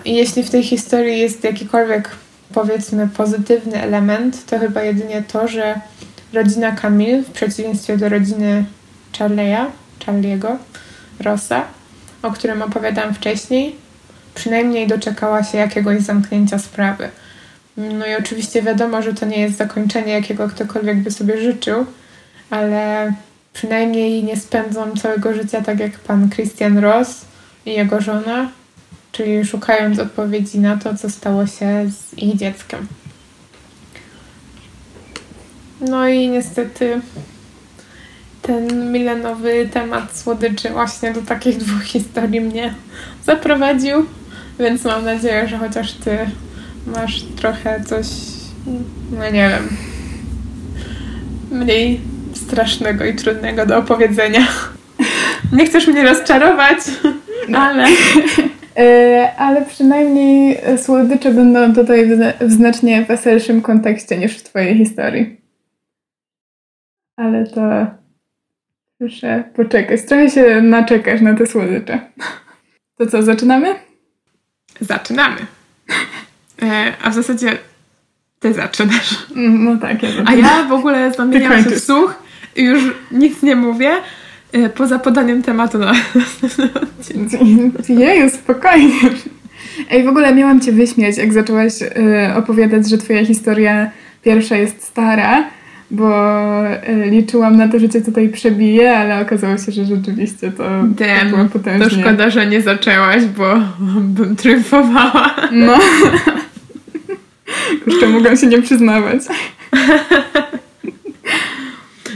I jeśli w tej historii jest jakikolwiek, powiedzmy, pozytywny element, to chyba jedynie to, że rodzina Camille, w przeciwieństwie do rodziny Charlie'a, Charlie'ego, Rossa, o którym opowiadałam wcześniej, przynajmniej doczekała się jakiegoś zamknięcia sprawy. No i oczywiście wiadomo, że to nie jest zakończenie, jakiego ktokolwiek by sobie życzył, ale przynajmniej nie spędzą całego życia tak jak pan Christian Ross i jego żona, czyli szukając odpowiedzi na to, co stało się z ich dzieckiem. No i niestety ten milenowy temat słodyczy właśnie do takich dwóch historii mnie zaprowadził, więc mam nadzieję, że chociaż ty masz trochę coś, no nie wiem, mniej strasznego i trudnego do opowiedzenia. Nie chcesz mnie rozczarować, no. ale... E, ale przynajmniej słodycze będą tutaj w znacznie weselszym kontekście niż w twojej historii. Ale to muszę poczekać. Trochę się naczekasz na te słodycze. To co, zaczynamy? Zaczynamy. E, a w zasadzie ty zaczynasz. Mm, no tak, ja A ja w ogóle zamieniam się w słuch i już nic nie mówię, e, poza podaniem tematu na następny odcinek. Jeju, spokojnie. Ej, w ogóle miałam cię wyśmiać, jak zaczęłaś y, opowiadać, że twoja historia pierwsza jest stara, bo y, liczyłam na to, że cię tutaj przebije, ale okazało się, że rzeczywiście to, Damn, to było potężnie. To szkoda, że nie zaczęłaś, bo bym triumfowała. No. Jeszcze mogę się nie przyznawać.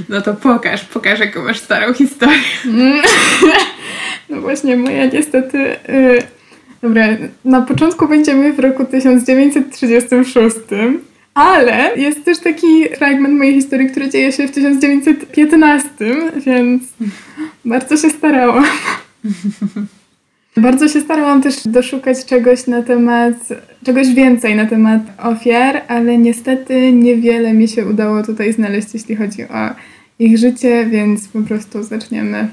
No to pokaż, pokaż jaką masz starą historię. No właśnie, moja niestety... Yy, dobra, na początku będziemy w roku 1936, ale jest też taki fragment mojej historii, który dzieje się w 1915, więc bardzo się starałam. Bardzo się starałam też doszukać czegoś na temat, czegoś więcej na temat ofiar, ale niestety niewiele mi się udało tutaj znaleźć, jeśli chodzi o ich życie, więc po prostu zaczniemy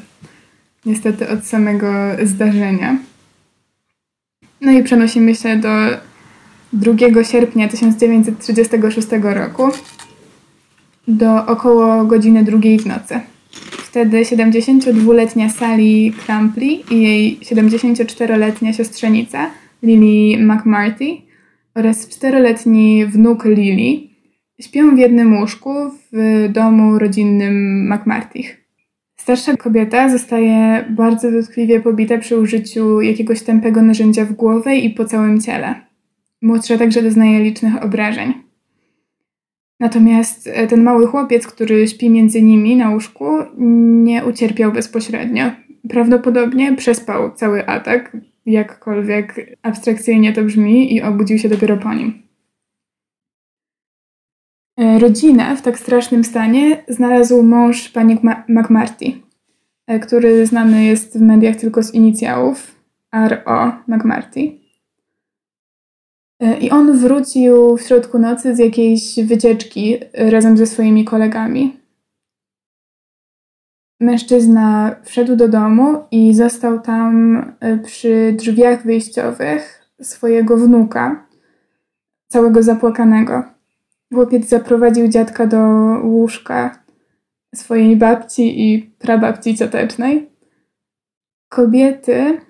niestety od samego zdarzenia. No i przenosimy się do 2 sierpnia 1936 roku do około godziny drugiej w nocy. Wtedy 72-letnia Sally Crampley i jej 74-letnia siostrzenica Lily McMarty oraz 4-letni wnuk Lily śpią w jednym łóżku w domu rodzinnym McMartych. Starsza kobieta zostaje bardzo dotkliwie pobita przy użyciu jakiegoś tępego narzędzia w głowę i po całym ciele. Młodsza także doznaje licznych obrażeń. Natomiast e, ten mały chłopiec, który śpi między nimi na łóżku, nie ucierpiał bezpośrednio. Prawdopodobnie przespał cały atak, jakkolwiek abstrakcyjnie to brzmi, i obudził się dopiero po nim. E, rodzinę w tak strasznym stanie znalazł mąż pani McMarty, e, który znany jest w mediach tylko z inicjałów R.O. McMarty. E, I on wrócił w środku nocy z jakiejś wycieczki razem ze swoimi kolegami. Mężczyzna wszedł do domu i został tam e, przy drzwiach wyjściowych swojego wnuka, całego zapłakanego. Chłopiec zaprowadził dziadka do łóżka swojej babci i prababci ciotecznej. Kobiety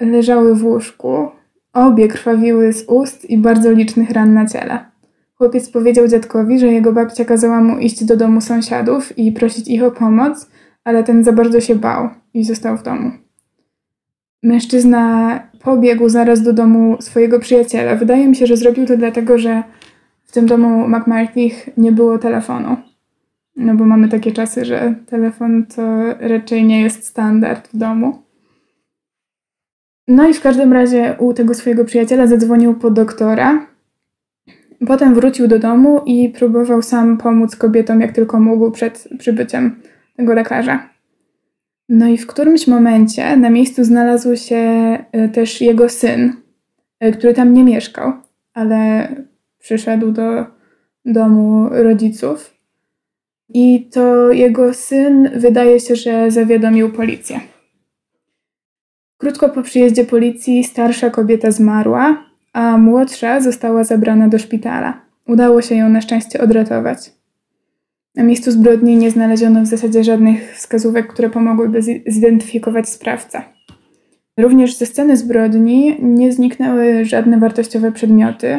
leżały w łóżku, Obie krwawiły z ust i bardzo licznych ran na ciele. Chłopiec powiedział dziadkowi, że jego babcia kazała mu iść do domu sąsiadów i prosić ich o pomoc, ale ten za bardzo się bał i został w domu. Mężczyzna pobiegł zaraz do domu swojego przyjaciela. Wydaje mi się, że zrobił to dlatego, że w tym domu McMartich nie było telefonu. No bo mamy takie czasy, że telefon to raczej nie jest standard w domu. No i w każdym razie u tego swojego przyjaciela zadzwonił po doktora. Potem wrócił do domu i próbował sam pomóc kobietom jak tylko mógł przed przybyciem tego lekarza. No i w którymś momencie na miejscu znalazł się e, też jego syn, e, który tam nie mieszkał, ale przyszedł do domu rodziców. I to jego syn wydaje się, że zawiadomił policję. Krótko po przyjeździe policji starsza kobieta zmarła, a młodsza została zabrana do szpitala. Udało się ją na szczęście odratować. Na miejscu zbrodni nie znaleziono w zasadzie żadnych wskazówek, które pomogłyby zidentyfikować sprawcę. Również ze sceny zbrodni nie zniknęły żadne wartościowe przedmioty,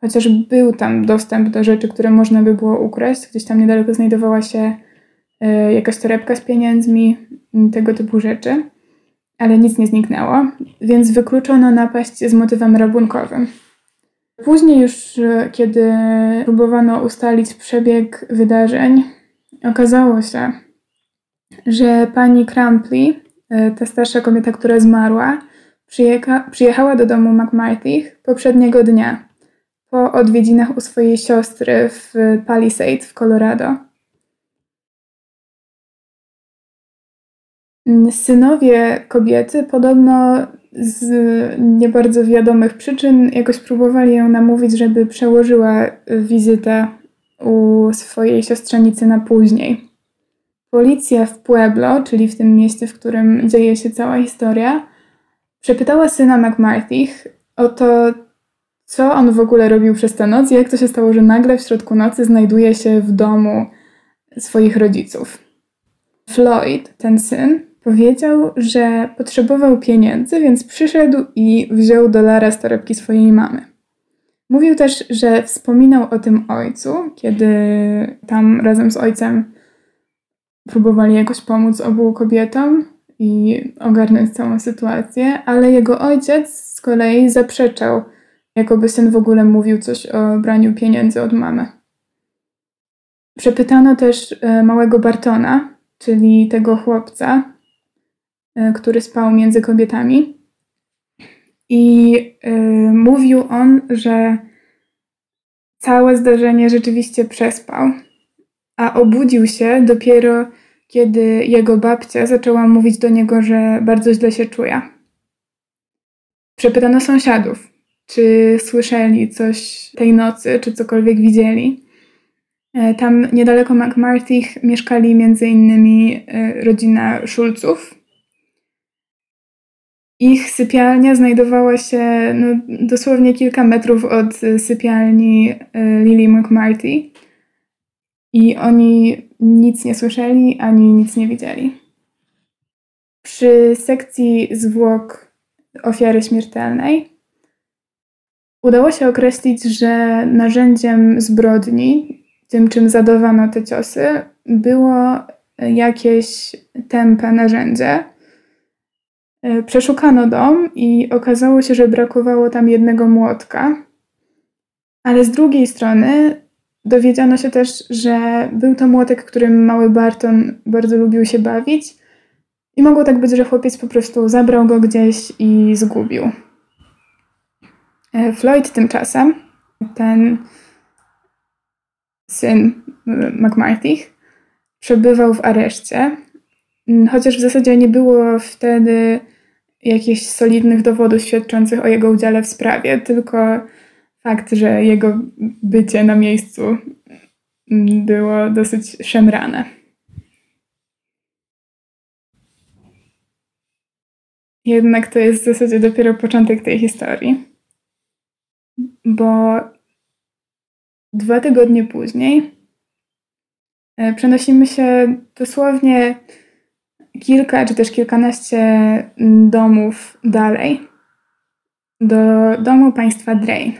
chociaż był tam dostęp do rzeczy, które można by było ukraść. Gdzieś tam niedaleko znajdowała się e, jakaś torebka z pieniędzmi, tego typu rzeczy, ale nic nie zniknęło, więc wykluczono napaść z motywem rabunkowym. Później już, e, kiedy próbowano ustalić przebieg wydarzeń, okazało się, że pani Crampley, e, ta starsza kobieta, która zmarła, przyjechała do domu McMarthy poprzedniego dnia, po odwiedzinach u swojej siostry w Palisade w Colorado. Synowie kobiety podobno z nie bardzo wiadomych przyczyn jakoś próbowali ją namówić, żeby przełożyła wizytę u swojej siostrzenicy na później. Policja w Pueblo, czyli w tym mieście, w którym dzieje się cała historia, przepytała syna McMarthy o to, co on w ogóle robił przez tę noc i jak to się stało, że nagle w środku nocy znajduje się w domu swoich rodziców. Floyd, ten syn, Powiedział, że potrzebował pieniędzy, więc przyszedł i wziął dolara z torebki swojej mamy. Mówił też, że wspominał o tym ojcu, kiedy tam razem z ojcem próbowali jakoś pomóc obu kobietom i ogarnąć całą sytuację, ale jego ojciec z kolei zaprzeczał, jakoby syn w ogóle mówił coś o braniu pieniędzy od mamy. Przepytano też e, małego Bartona, czyli tego chłopca, który spał między kobietami. I y, mówił on, że całe zdarzenie rzeczywiście przespał, a obudził się dopiero kiedy jego babcia zaczęła mówić do niego, że bardzo źle się czuje. Przepytano sąsiadów, czy słyszeli coś tej nocy, czy cokolwiek widzieli. E, tam niedaleko McMarthy mieszkali m.in. rodzina Szulców, ich sypialnia znajdowała się no, dosłownie kilka metrów od sypialni e, Lily McMarty i oni nic nie słyszeli ani nic nie widzieli. Przy sekcji zwłok ofiary śmiertelnej udało się określić, że narzędziem zbrodni, tym czym zadawano te ciosy, było jakieś tępe narzędzie, E, przeszukano dom i okazało się, że brakowało tam jednego młotka. Ale z drugiej strony dowiedziano się też, że był to młotek, którym mały Barton bardzo lubił się bawić. I mogło tak być, że chłopiec po prostu zabrał go gdzieś i zgubił. E, Floyd tymczasem, ten syn McMarthy, przebywał w areszcie, chociaż w zasadzie nie było wtedy jakichś solidnych dowodów świadczących o jego udziale w sprawie, tylko fakt, że jego bycie na miejscu było dosyć szemrane. Jednak to jest w zasadzie dopiero początek tej historii, bo dwa tygodnie później e, przenosimy się dosłownie kilka czy też kilkanaście mm, domów dalej do domu państwa Drain.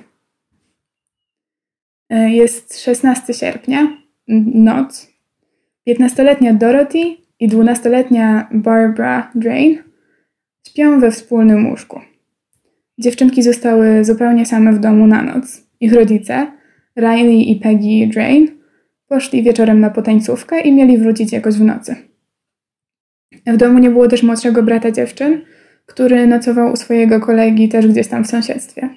E, jest 16 sierpnia, noc. 15-letnia Dorothy i 12-letnia Barbara Drain śpią we wspólnym łóżku. Dziewczynki zostały zupełnie same w domu na noc. Ich rodzice, Riley i Peggy Drain, poszli wieczorem na potańcówkę i mieli wrócić jakoś w nocy. W domu nie było też młodszego brata dziewczyn, który nocował u swojego kolegi też gdzieś tam w sąsiedztwie.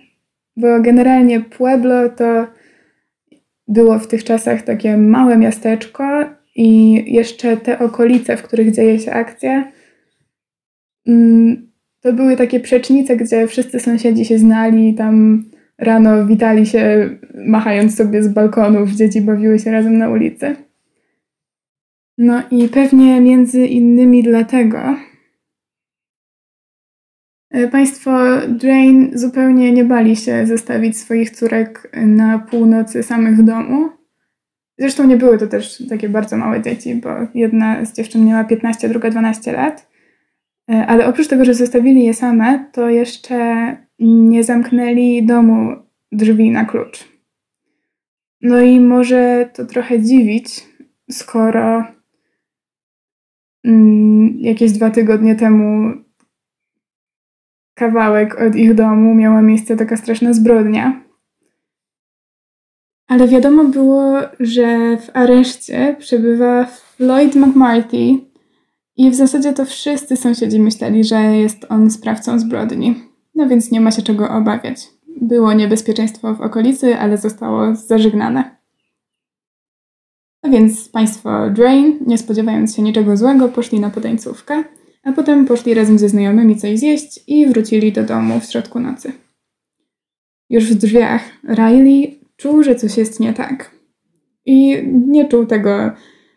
Bo generalnie Pueblo to było w tych czasach takie małe miasteczko i jeszcze te okolice, w których dzieje się akcja, mm, to były takie przecznice, gdzie wszyscy sąsiedzi się znali, tam rano witali się, machając sobie z balkonów, dzieci bawiły się razem na ulicy. No i pewnie między innymi dlatego e, państwo Drain zupełnie nie bali się zostawić swoich córek na północy samych domu. Zresztą nie były to też takie bardzo małe dzieci, bo jedna z dziewczyn miała 15, druga 12 lat. E, ale oprócz tego, że zostawili je same, to jeszcze nie zamknęli domu drzwi na klucz. No i może to trochę dziwić, skoro jakieś dwa tygodnie temu kawałek od ich domu miała miejsce taka straszna zbrodnia. Ale wiadomo było, że w areszcie przebywa Floyd McMarty i w zasadzie to wszyscy sąsiedzi myśleli, że jest on sprawcą zbrodni. No więc nie ma się czego obawiać. Było niebezpieczeństwo w okolicy, ale zostało zażegnane. A więc państwo Drain, nie spodziewając się niczego złego, poszli na potańcówkę, a potem poszli razem ze znajomymi coś zjeść i wrócili do domu w środku nocy. Już w drzwiach Riley czuł, że coś jest nie tak. I nie czuł tego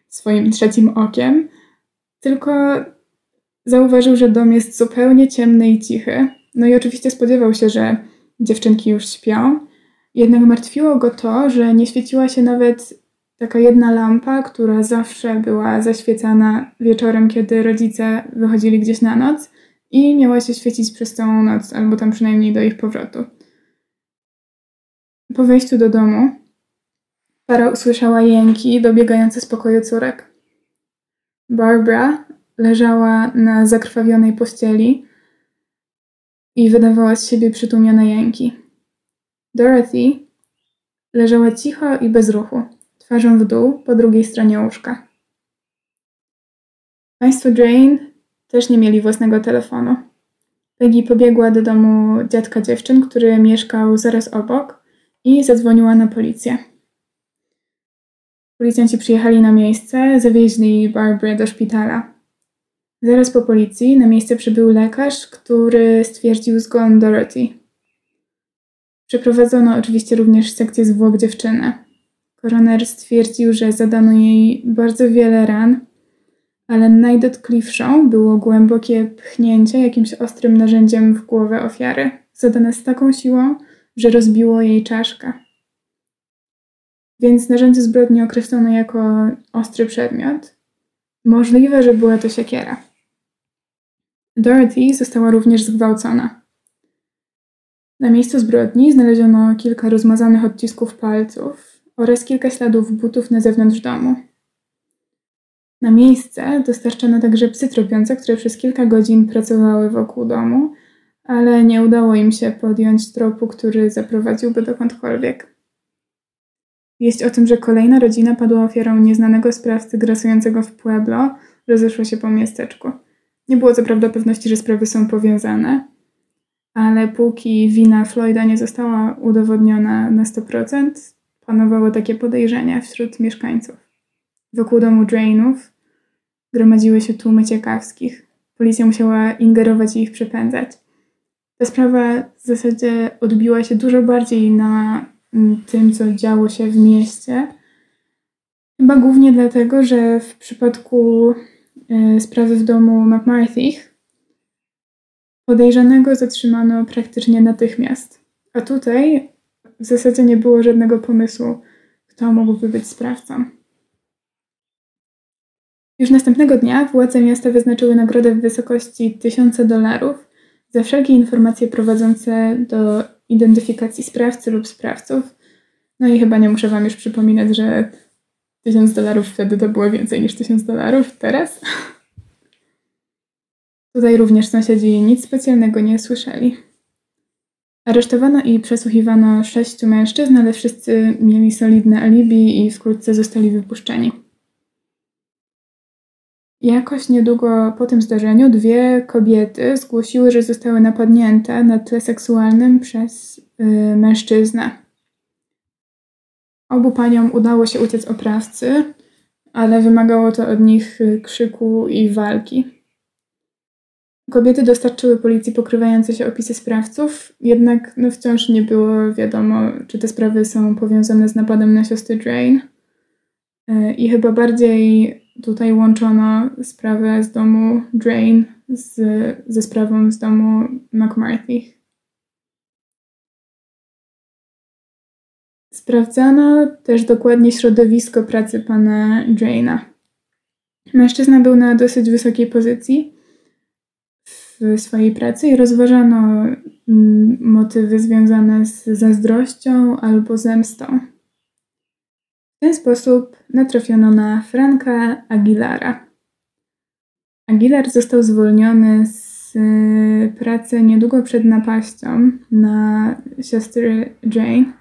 swoim trzecim okiem, tylko zauważył, że dom jest zupełnie ciemny i cichy. No i oczywiście spodziewał się, że dziewczynki już śpią. Jednak martwiło go to, że nie świeciła się nawet taka jedna lampa, która zawsze była zaświecana wieczorem, kiedy rodzice wychodzili gdzieś na noc i miała się świecić przez całą noc, albo tam przynajmniej do ich powrotu. Po wejściu do domu para usłyszała jęki dobiegające z pokoju córek. Barbara leżała na zakrwawionej pościeli i wydawała z siebie przytłumione jęki. Dorothy leżała cicho i bez ruchu, twarzą w dół po drugiej stronie łóżka. Państwo Jane też nie mieli własnego telefonu. Peggy pobiegła do domu dziadka dziewczyn, który mieszkał zaraz obok i zadzwoniła na policję. Policjanci przyjechali na miejsce, zawieźli Barbara do szpitala. Zaraz po policji na miejsce przybył lekarz, który stwierdził zgon Dorothy. Przeprowadzono oczywiście również sekcję zwłok dziewczyny. Koroner stwierdził, że zadano jej bardzo wiele ran, ale najdotkliwszą było głębokie pchnięcie jakimś ostrym narzędziem w głowę ofiary, zadane z taką siłą, że rozbiło jej czaszkę. Więc narzędzie zbrodni określono jako ostry przedmiot. Możliwe, że była to siekiera. Dorothy została również zgwałcona. Na miejscu zbrodni znaleziono kilka rozmazanych odcisków palców oraz kilka śladów butów na zewnątrz domu. Na miejsce dostarczono także psy tropiące, które przez kilka godzin pracowały wokół domu, ale nie udało im się podjąć tropu, który zaprowadziłby dokądkolwiek. Wieść o tym, że kolejna rodzina padła ofiarą nieznanego sprawcy grasującego w Pueblo, rozeszła się po miasteczku. Nie było co prawda pewności, że sprawy są powiązane, ale póki wina Floyda nie została udowodniona na 100%, panowało takie podejrzenia wśród mieszkańców. Wokół domu Drainów gromadziły się tłumy ciekawskich. Policja musiała ingerować i ich przepędzać. Ta sprawa w zasadzie odbiła się dużo bardziej na mm, tym, co działo się w mieście. Chyba głównie dlatego, że w przypadku E, sprawy w domu McMarthy'ch, podejrzanego zatrzymano praktycznie natychmiast. A tutaj w zasadzie nie było żadnego pomysłu, kto mógłby być sprawcą. Już następnego dnia władze miasta wyznaczyły nagrodę w wysokości 1000 dolarów za wszelkie informacje prowadzące do identyfikacji sprawcy lub sprawców. No i chyba nie muszę Wam już przypominać, że Tysiąc dolarów wtedy to było więcej niż tysiąc dolarów teraz. Tutaj również sąsiedzi nic specjalnego nie słyszeli. Aresztowano i przesłuchiwano sześciu mężczyzn, ale wszyscy mieli solidne alibi i wkrótce zostali wypuszczeni. Jakoś niedługo po tym zdarzeniu dwie kobiety zgłosiły, że zostały napadnięte na tle seksualnym przez yy, mężczyznę. Obu paniom udało się uciec oprawcy. ale wymagało to od nich krzyku i walki. Kobiety dostarczyły policji pokrywające się opisy sprawców, jednak no, wciąż nie było wiadomo, czy te sprawy są powiązane z napadem na siostry Drain. E, I chyba bardziej tutaj łączono sprawę z domu Drain z, ze sprawą z domu McMarthy. Sprawdzano też dokładnie środowisko pracy pana Draina. Mężczyzna był na dosyć wysokiej pozycji w swojej pracy i rozważano mm, motywy związane z zazdrością albo zemstą. W ten sposób natrafiono na Franka Aguilara. Aguilar został zwolniony z y, pracy niedługo przed napaścią na siostry Jane.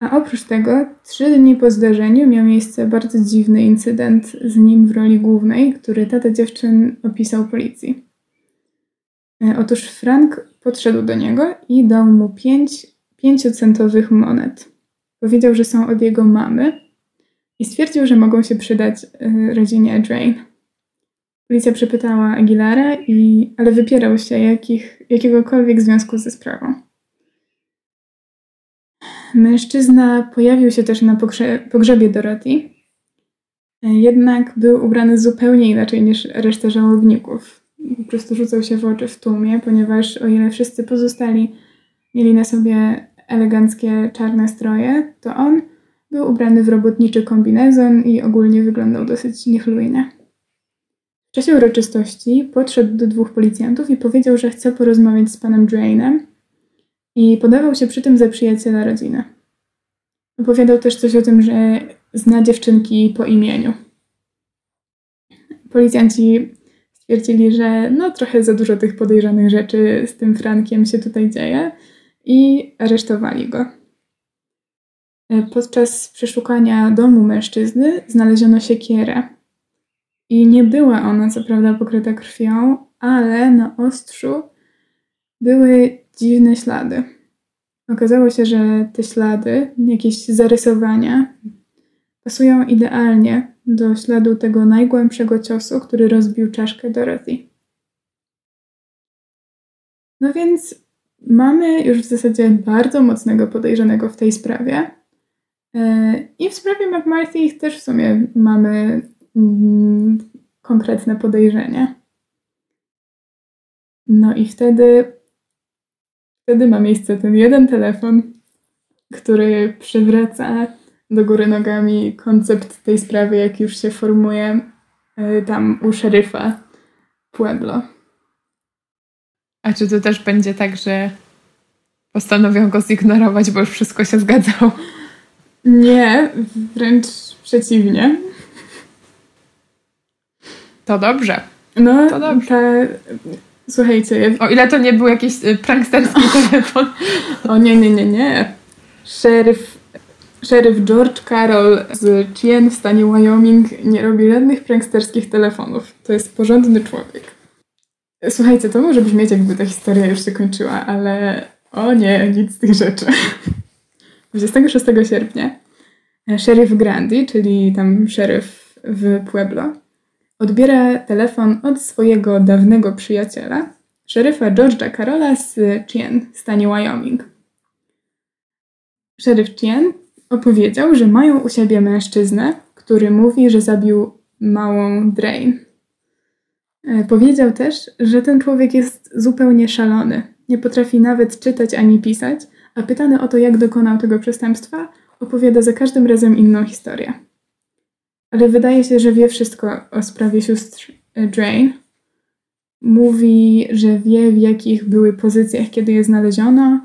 A oprócz tego, trzy dni po zdarzeniu miał miejsce bardzo dziwny incydent z nim w roli głównej, który tata dziewczyn opisał policji. E, otóż Frank podszedł do niego i dał mu pięć pięciocentowych monet. Powiedział, że są od jego mamy i stwierdził, że mogą się przydać e, rodzinie Drain. Policja przepytała Aguilara, i, ale wypierał się jakich, jakiegokolwiek związku ze sprawą. Mężczyzna pojawił się też na pogrze pogrzebie Dorothy, e, jednak był ubrany zupełnie inaczej niż reszta żałobników po prostu rzucał się w oczy w tłumie, ponieważ o ile wszyscy pozostali mieli na sobie eleganckie czarne stroje, to on był ubrany w robotniczy kombinezon i ogólnie wyglądał dosyć niechlujnie. W czasie uroczystości podszedł do dwóch policjantów i powiedział, że chce porozmawiać z panem Drainem i podawał się przy tym za przyjaciela rodziny. Opowiadał też coś o tym, że zna dziewczynki po imieniu. Policjanci stwierdzili, że no trochę za dużo tych podejrzanych rzeczy z tym Frankiem się tutaj dzieje i aresztowali go. E, podczas przeszukania domu mężczyzny znaleziono siekierę. I nie była ona co prawda pokryta krwią, ale na ostrzu były dziwne ślady. Okazało się, że te ślady, jakieś zarysowania, pasują idealnie do śladu tego najgłębszego ciosu, który rozbił czaszkę Dorothy. No więc mamy już w zasadzie bardzo mocnego podejrzanego w tej sprawie. E, I w sprawie McMarthy też w sumie mamy mm, konkretne podejrzenie. No i wtedy, wtedy ma miejsce ten jeden telefon, który przywraca do góry nogami koncept tej sprawy, jak już się formuje y, tam u szeryfa Pueblo. A czy to też będzie tak, że postanowią go zignorować, bo już wszystko się zgadzało? Nie, wręcz przeciwnie. To dobrze. No, to dobrze. Słuchajcie. Ja... O ile to nie był jakiś y, pranksterski telefon. O nie, nie, nie, nie. Szeryf Szeryf George Carroll z Chien w stanie Wyoming nie robi żadnych pranksterskich telefonów. To jest porządny człowiek. Słuchajcie, to może brzmieć jakby ta historia już się kończyła, ale o nie, nic z tych rzeczy. 26 sierpnia szeryf Grandi, czyli tam szeryf w Pueblo, odbiera telefon od swojego dawnego przyjaciela, szeryfa George'a Carola z Chien w stanie Wyoming. Szeryf Chien Opowiedział, że mają u siebie mężczyznę, który mówi, że zabił małą Drain. E, powiedział też, że ten człowiek jest zupełnie szalony. Nie potrafi nawet czytać ani pisać, a pytany o to, jak dokonał tego przestępstwa, opowiada za każdym razem inną historię. Ale wydaje się, że wie wszystko o sprawie sióstr e, Drain. Mówi, że wie, w jakich były pozycjach, kiedy je znaleziono,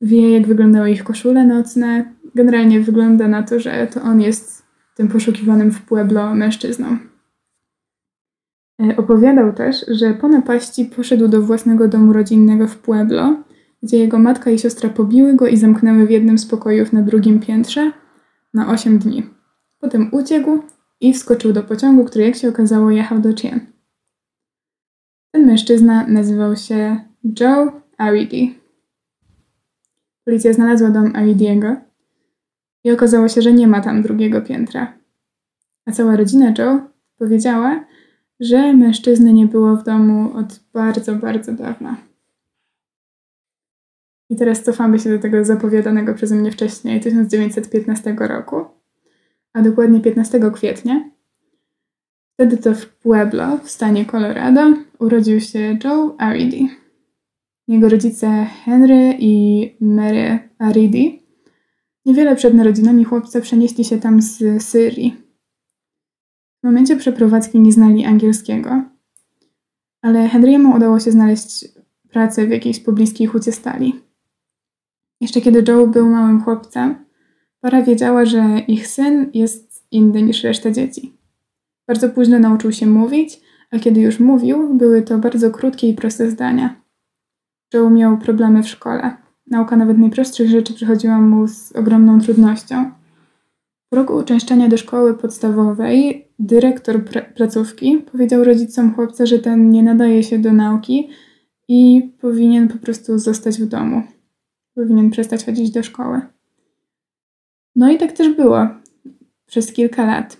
wie, jak wyglądały ich koszule nocne, generalnie wygląda na to, że to on jest tym poszukiwanym w Pueblo mężczyzną. E, opowiadał też, że po napaści poszedł do własnego domu rodzinnego w Pueblo, gdzie jego matka i siostra pobiły go i zamknęły w jednym z pokojów na drugim piętrze na 8 dni. Potem uciekł i wskoczył do pociągu, który jak się okazało jechał do Chien. Ten mężczyzna nazywał się Joe Aridi. Policja znalazła dom Aridiego i okazało się, że nie ma tam drugiego piętra. A cała rodzina Joe powiedziała, że mężczyzny nie było w domu od bardzo, bardzo dawna. I teraz cofamy się do tego zapowiadanego przeze mnie wcześniej, 1915 roku, a dokładnie 15 kwietnia. Wtedy to w Pueblo, w stanie Colorado, urodził się Joe Aridi. Jego rodzice Henry i Mary Aridi niewiele przed narodzinami chłopca przenieśli się tam z Syrii. W momencie przeprowadzki nie znali angielskiego, ale Henry'emu udało się znaleźć pracę w jakiejś pobliskiej hucie stali. Jeszcze kiedy Joe był małym chłopcem, para wiedziała, że ich syn jest inny niż reszta dzieci. Bardzo późno nauczył się mówić, a kiedy już mówił, były to bardzo krótkie i proste zdania. Joe miał problemy w szkole. Nauka nawet najprostszych rzeczy przychodziła mu z ogromną trudnością. W roku uczęszczania do szkoły podstawowej dyrektor pr placówki powiedział rodzicom chłopca, że ten nie nadaje się do nauki i powinien po prostu zostać w domu. Powinien przestać chodzić do szkoły. No i tak też było przez kilka lat.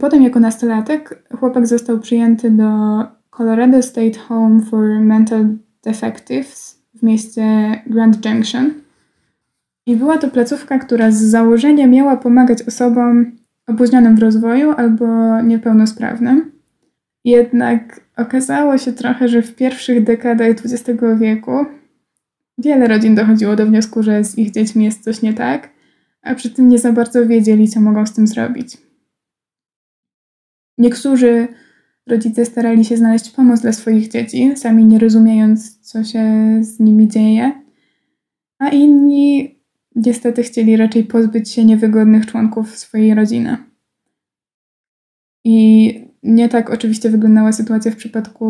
Potem, jako nastolatek, chłopak został przyjęty do Colorado State Home for Mental Defectives w mieście Grand Junction. I była to placówka, która z założenia miała pomagać osobom opóźnionym w rozwoju albo niepełnosprawnym. Jednak okazało się trochę, że w pierwszych dekadach XX wieku wiele rodzin dochodziło do wniosku, że z ich dziećmi jest coś nie tak, a przy tym nie za bardzo wiedzieli, co mogą z tym zrobić. Niektórzy rodzice starali się znaleźć pomoc dla swoich dzieci, sami nie rozumiejąc, co się z nimi dzieje, a inni niestety chcieli raczej pozbyć się niewygodnych członków swojej rodziny. I nie tak oczywiście wyglądała sytuacja w przypadku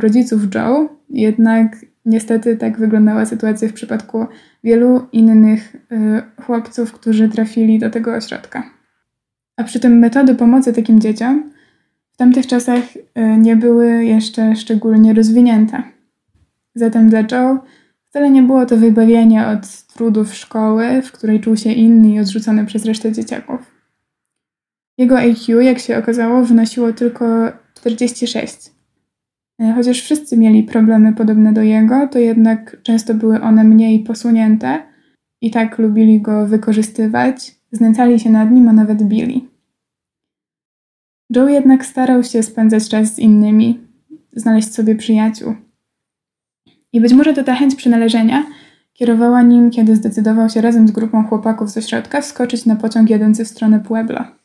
rodziców Joe, jednak niestety tak wyglądała sytuacja w przypadku wielu innych y, chłopców, którzy trafili do tego ośrodka. A przy tym metody pomocy takim dzieciom w tamtych czasach y, nie były jeszcze szczególnie rozwinięte. Zatem dla Joe wcale nie było to wybawienie od trudów szkoły, w której czuł się inny i odrzucony przez resztę dzieciaków. Jego IQ, jak się okazało, wynosiło tylko 46. Y, chociaż wszyscy mieli problemy podobne do jego, to jednak często były one mniej posunięte i tak lubili go wykorzystywać, znęcali się nad nim, a nawet bili. Joe jednak starał się spędzać czas z innymi, znaleźć sobie przyjaciół. I być może to ta chęć przynależenia kierowała nim, kiedy zdecydował się razem z grupą chłopaków ze środka wskoczyć na pociąg jadący w stronę Puebla.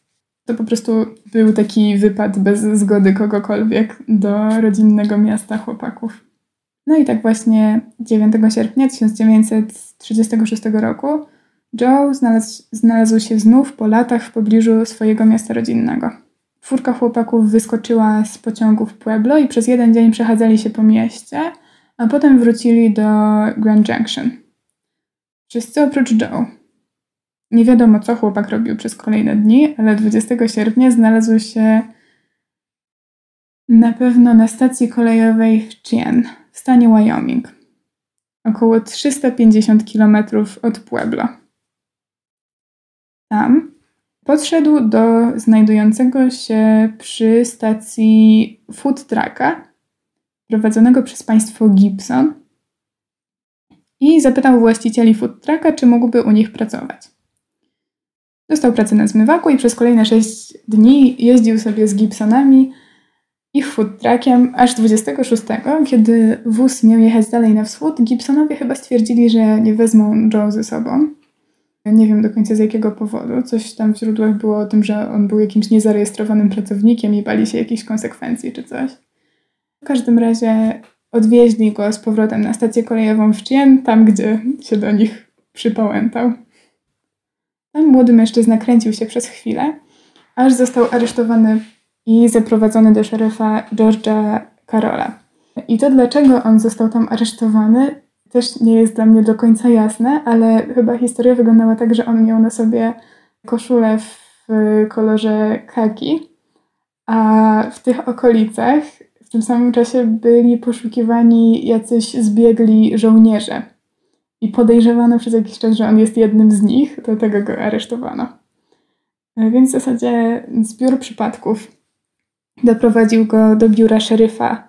To po prostu był taki wypad bez zgody kogokolwiek do rodzinnego miasta chłopaków. No i tak właśnie 9 sierpnia 1936 roku Joe znalazł, znalazł się znów po latach w pobliżu swojego miasta rodzinnego. Czwórka chłopaków wyskoczyła z pociągu w Pueblo i przez jeden dzień przechadzali się po mieście, a potem wrócili do Grand Junction. Wszyscy oprócz Joe. Nie wiadomo, co chłopak robił przez kolejne dni, ale 20 sierpnia znalazł się na pewno na stacji kolejowej w Chien w stanie Wyoming, około 350 km od Pueblo. Tam Podszedł do znajdującego się przy stacji food trucka prowadzonego przez państwo Gibson i zapytał właścicieli food trucka, czy mógłby u nich pracować. Dostał pracę na zmywaku i przez kolejne 6 dni jeździł sobie z Gibsonami ich food truckiem aż 26, kiedy wóz miał jechać dalej na wschód, Gibsonowie chyba stwierdzili, że nie wezmą Joe ze sobą nie wiem do końca z jakiego powodu. Coś tam w źródłach było o tym, że on był jakimś niezarejestrowanym pracownikiem i bali się jakichś konsekwencji czy coś. W każdym razie odwieźli go z powrotem na stację kolejową w Chien, tam gdzie się do nich przypałętał. Tam młody mężczyzna kręcił się przez chwilę, aż został aresztowany i zaprowadzony do szeryfa George'a Carola. I to dlaczego on został tam aresztowany, też nie jest dla mnie do końca jasne, ale chyba historia wyglądała tak, że on miał na sobie koszulę w kolorze kaki, a w tych okolicach w tym samym czasie byli poszukiwani jacyś zbiegli żołnierze. I podejrzewano przez jakiś czas, że on jest jednym z nich, dlatego go aresztowano. Więc w zasadzie zbiór przypadków doprowadził go do biura szeryfa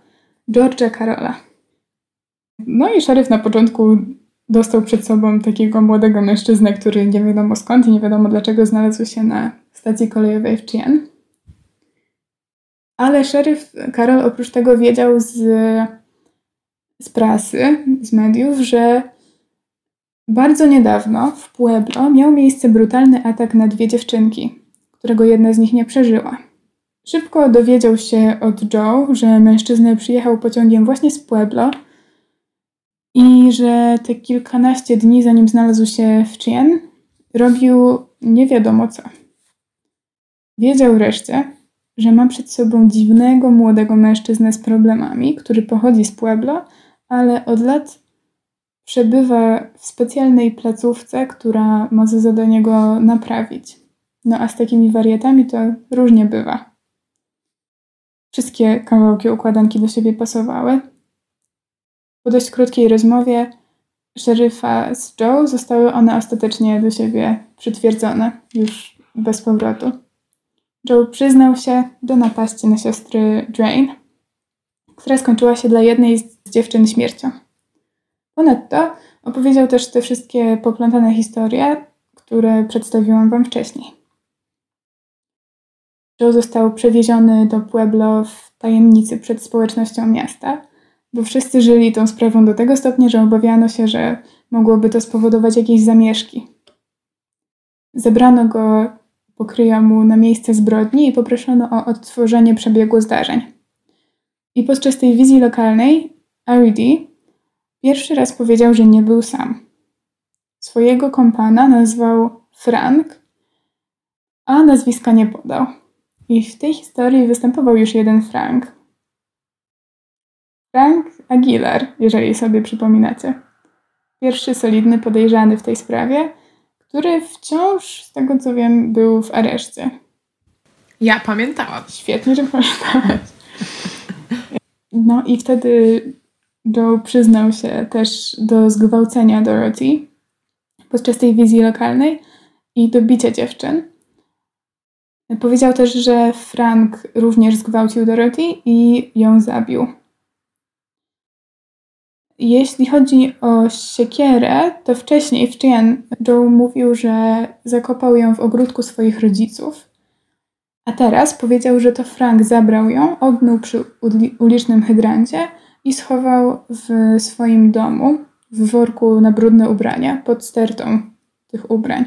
George'a Carola. No i szeryf na początku dostał przed sobą takiego młodego mężczyznę, który nie wiadomo skąd i nie wiadomo dlaczego znalazł się na stacji kolejowej w Chien. Ale szeryf Karol oprócz tego wiedział z, z prasy, z mediów, że bardzo niedawno w Pueblo miał miejsce brutalny atak na dwie dziewczynki, którego jedna z nich nie przeżyła. Szybko dowiedział się od Joe, że mężczyzna przyjechał pociągiem właśnie z Pueblo i że te kilkanaście dni, zanim znalazł się w Chien, robił nie wiadomo co. Wiedział wreszcie, że ma przed sobą dziwnego młodego mężczyznę z problemami, który pochodzi z Pueblo, ale od lat przebywa w specjalnej placówce, która ma za zadanie go naprawić. No a z takimi wariatami to różnie bywa. Wszystkie kawałki układanki do siebie pasowały. Po dość krótkiej rozmowie szeryfa z Joe zostały one ostatecznie do siebie przytwierdzone, już bez powrotu. Joe przyznał się do napaści na siostry Drain, która skończyła się dla jednej z dziewczyn śmiercią. Ponadto opowiedział też te wszystkie poplątane historie, które przedstawiłam Wam wcześniej. Joe został przewieziony do Pueblo w tajemnicy przed społecznością miasta, bo wszyscy żyli tą sprawą do tego stopnia, że obawiano się, że mogłoby to spowodować jakieś zamieszki. Zebrano go pokryja mu na miejsce zbrodni i poproszono o odtworzenie przebiegu zdarzeń. I podczas tej wizji lokalnej R.E.D. pierwszy raz powiedział, że nie był sam. Swojego kompana nazwał Frank, a nazwiska nie podał. I w tej historii występował już jeden Frank. Frank Aguilar, jeżeli sobie przypominacie. Pierwszy solidny podejrzany w tej sprawie – który wciąż, z tego co wiem, był w areszcie. Ja pamiętałam. Świetnie, że pamiętałaś. No i wtedy Joe przyznał się też do zgwałcenia Dorothy podczas tej wizji lokalnej i do bicia dziewczyn. Powiedział też, że Frank również zgwałcił Dorothy i ją zabił. Jeśli chodzi o siekierę, to wcześniej w Chien Joe mówił, że zakopał ją w ogródku swoich rodziców. A teraz powiedział, że to Frank zabrał ją, ognuł przy ulicznym hydrancie i schował w swoim domu, w worku na brudne ubrania, pod stertą tych ubrań.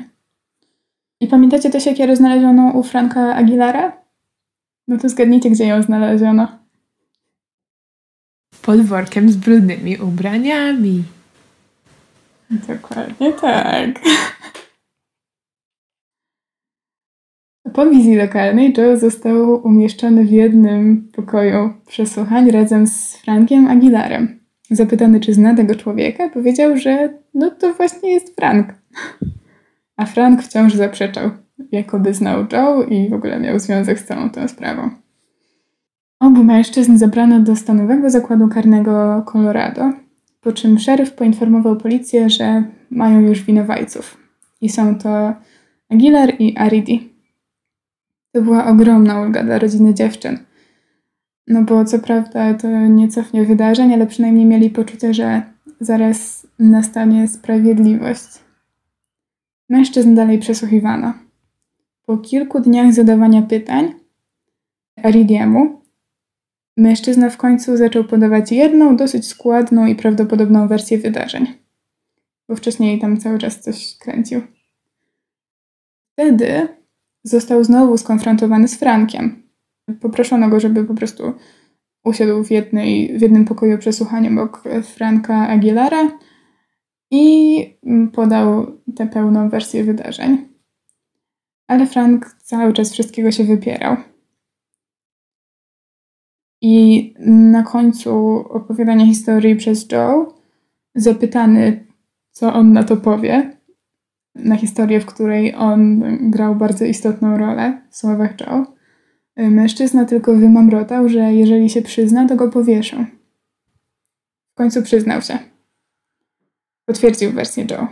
I pamiętacie tę siekierę znalezioną u Franka Aguilara? No to zgadnijcie, gdzie ją znaleziono pod workiem z brudnymi ubraniami. Dokładnie tak. Po wizji lokalnej Joe został umieszczony w jednym pokoju przesłuchań razem z Frankiem Aguilarem. Zapytany, czy zna tego człowieka, powiedział, że no to właśnie jest Frank. A Frank wciąż zaprzeczał, jakoby znał Joe i w ogóle miał związek z całą tą sprawą. Obu mężczyzn zabrano do stanowego zakładu karnego Colorado, po czym szeryf poinformował policję, że mają już winowajców. I są to Aguilar i Aridi. To była ogromna ulga dla rodziny dziewczyn. No bo co prawda to nie cofnie wydarzeń, ale przynajmniej mieli poczucie, że zaraz nastanie sprawiedliwość. Mężczyzn dalej przesłuchiwano. Po kilku dniach zadawania pytań Aridiemu Mężczyzna w końcu zaczął podawać jedną, dosyć składną i prawdopodobną wersję wydarzeń, bo wcześniej tam cały czas coś kręcił. Wtedy został znowu skonfrontowany z Frankiem. Poproszono go, żeby po prostu usiadł w, jednej, w jednym pokoju przesłuchania obok Franka Aguilara i podał tę pełną wersję wydarzeń. Ale Frank cały czas wszystkiego się wypierał. I na końcu opowiadania historii przez Joe, zapytany, co on na to powie, na historię, w której on grał bardzo istotną rolę w słowach Joe, mężczyzna tylko wymamrotał, że jeżeli się przyzna, to go powieszą. W końcu przyznał się. Potwierdził wersję Joe.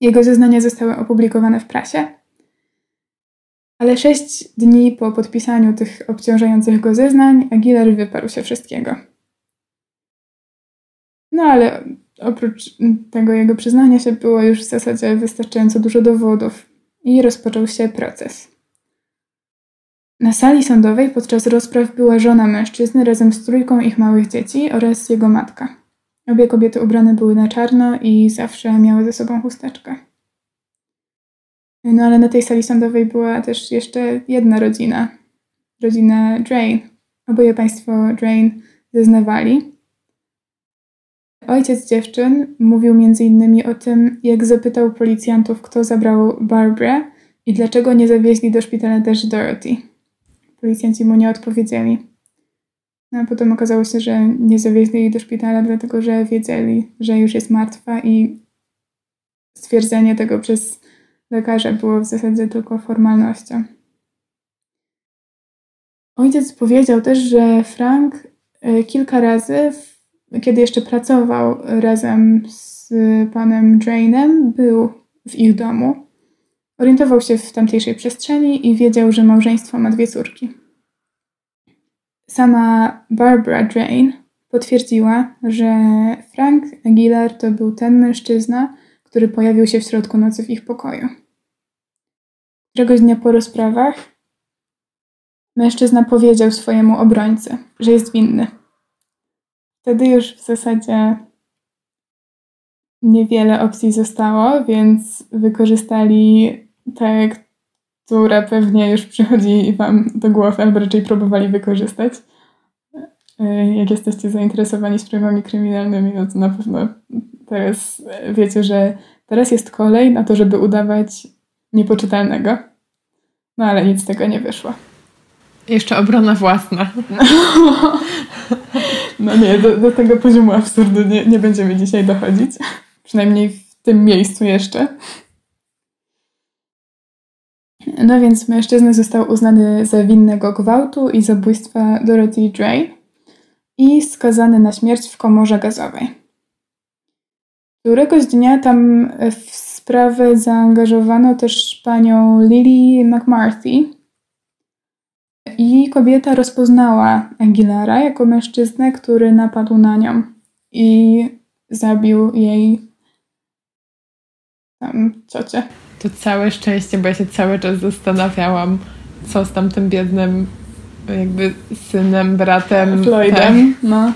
Jego zeznania zostały opublikowane w prasie Ale sześć dni po podpisaniu tych obciążających go zeznań, Aguilar wyparł się wszystkiego. No ale oprócz tego jego przyznania się było już w zasadzie wystarczająco dużo dowodów i rozpoczął się proces. Na sali sądowej podczas rozpraw była żona mężczyzny razem z trójką ich małych dzieci oraz jego matka. Obie kobiety ubrane były na czarno i zawsze miały ze sobą chusteczkę. No ale na tej sali sądowej była też jeszcze jedna rodzina. Rodzina Drain. Oboje państwo Drain zeznawali. Ojciec dziewczyn mówił innymi o tym, jak zapytał policjantów, kto zabrał Barbara i dlaczego nie zawieźli do szpitala też Dorothy. Policjanci mu nie odpowiedzieli. No, a potem okazało się, że nie zawieźli jej do szpitala, dlatego że wiedzieli, że już jest martwa i stwierdzenie tego przez lekarza było w zasadzie tylko formalnością. Ojciec powiedział też, że Frank e, kilka razy, kiedy jeszcze pracował razem z panem Drainem, był w ich domu. Orientował się w tamtejszej przestrzeni i wiedział, że małżeństwo ma dwie córki. Sama Barbara Drain potwierdziła, że Frank Aguilar to był ten mężczyzna, który pojawił się w środku nocy w ich pokoju. Któregoś dnia po rozprawach mężczyzna powiedział swojemu obrońcy, że jest winny. Wtedy już w zasadzie niewiele opcji zostało, więc wykorzystali tak która pewnie już przychodzi Wam do głowy, albo raczej próbowali wykorzystać. E, jak jesteście zainteresowani sprawami kryminalnymi, no to na pewno teraz wiecie, że teraz jest kolej na to, żeby udawać niepoczytalnego. No ale nic z tego nie wyszło. Jeszcze obrona własna. No nie, do, do tego poziomu absurdu nie, nie będziemy dzisiaj dochodzić. Przynajmniej w tym miejscu jeszcze. No więc mężczyzna został uznany za winnego gwałtu i zabójstwa Dorothy Drain i skazany na śmierć w komorze gazowej. Któregoś dnia tam w sprawę zaangażowano też panią Lily McMarthy i kobieta rozpoznała Aguilara jako mężczyznę, który napadł na nią i zabił jej tam ciocię to całe szczęście, bo ja się cały czas zastanawiałam, co z tamtym biednym jakby synem, bratem. Floydem, tak. no.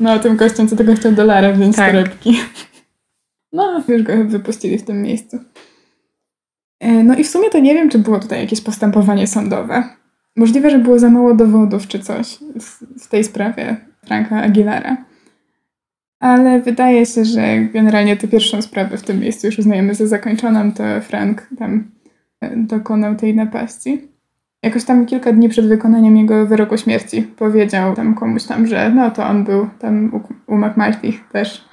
No, tym gościem, co tego chciał dolara wziąć tak. z torebki. No, już go wypuścili w tym miejscu. E, no i w sumie to nie wiem, czy było tutaj jakieś postępowanie sądowe. Możliwe, że było za mało dowodów czy coś w tej sprawie Franka Aguilara ale wydaje się, że generalnie tę pierwszą sprawę w tym miejscu już uznajemy za zakończoną, to Frank tam e, dokonał tej napaści. Jakoś tam kilka dni przed wykonaniem jego wyroku śmierci powiedział tam komuś tam, że no to on był tam u, u też.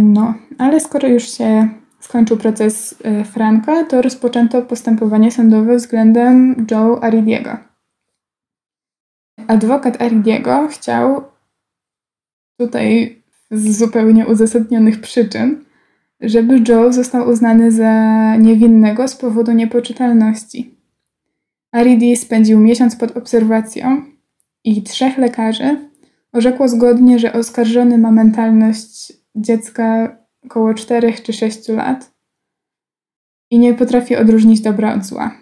No, ale skoro już się skończył proces e, Franka, to rozpoczęto postępowanie sądowe względem Joe Aridiego. Adwokat Aridiego chciał tutaj z zupełnie uzasadnionych przyczyn, żeby Joe został uznany za niewinnego z powodu niepoczytalności. Aridi spędził miesiąc pod obserwacją i trzech lekarzy orzekło zgodnie, że oskarżony ma mentalność dziecka około 4 czy 6 lat i nie potrafi odróżnić dobra od zła.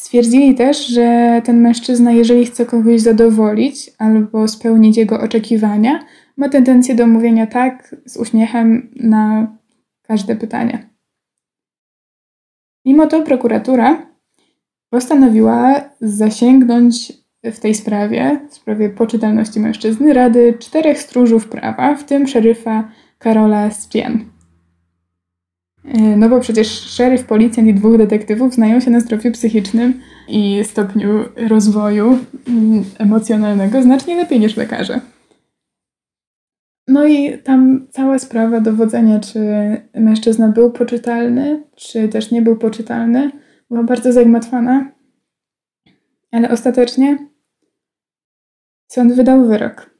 Stwierdzili też, że ten mężczyzna, jeżeli chce kogoś zadowolić albo spełnić jego oczekiwania, ma tendencję do mówienia tak z uśmiechem na każde pytanie. Mimo to prokuratura postanowiła zasięgnąć w tej sprawie, w sprawie poczytalności mężczyzny, rady czterech stróżów prawa, w tym szeryfa Karola Stien. E, no bo przecież szeryf, policjant i dwóch detektywów znają się na zdrowiu psychicznym i stopniu rozwoju mm, emocjonalnego znacznie lepiej niż lekarze. No i tam cała sprawa dowodzenia, czy mężczyzna był poczytalny, czy też nie był poczytalny, była bardzo zagmatwana. Ale ostatecznie sąd wydał wyrok.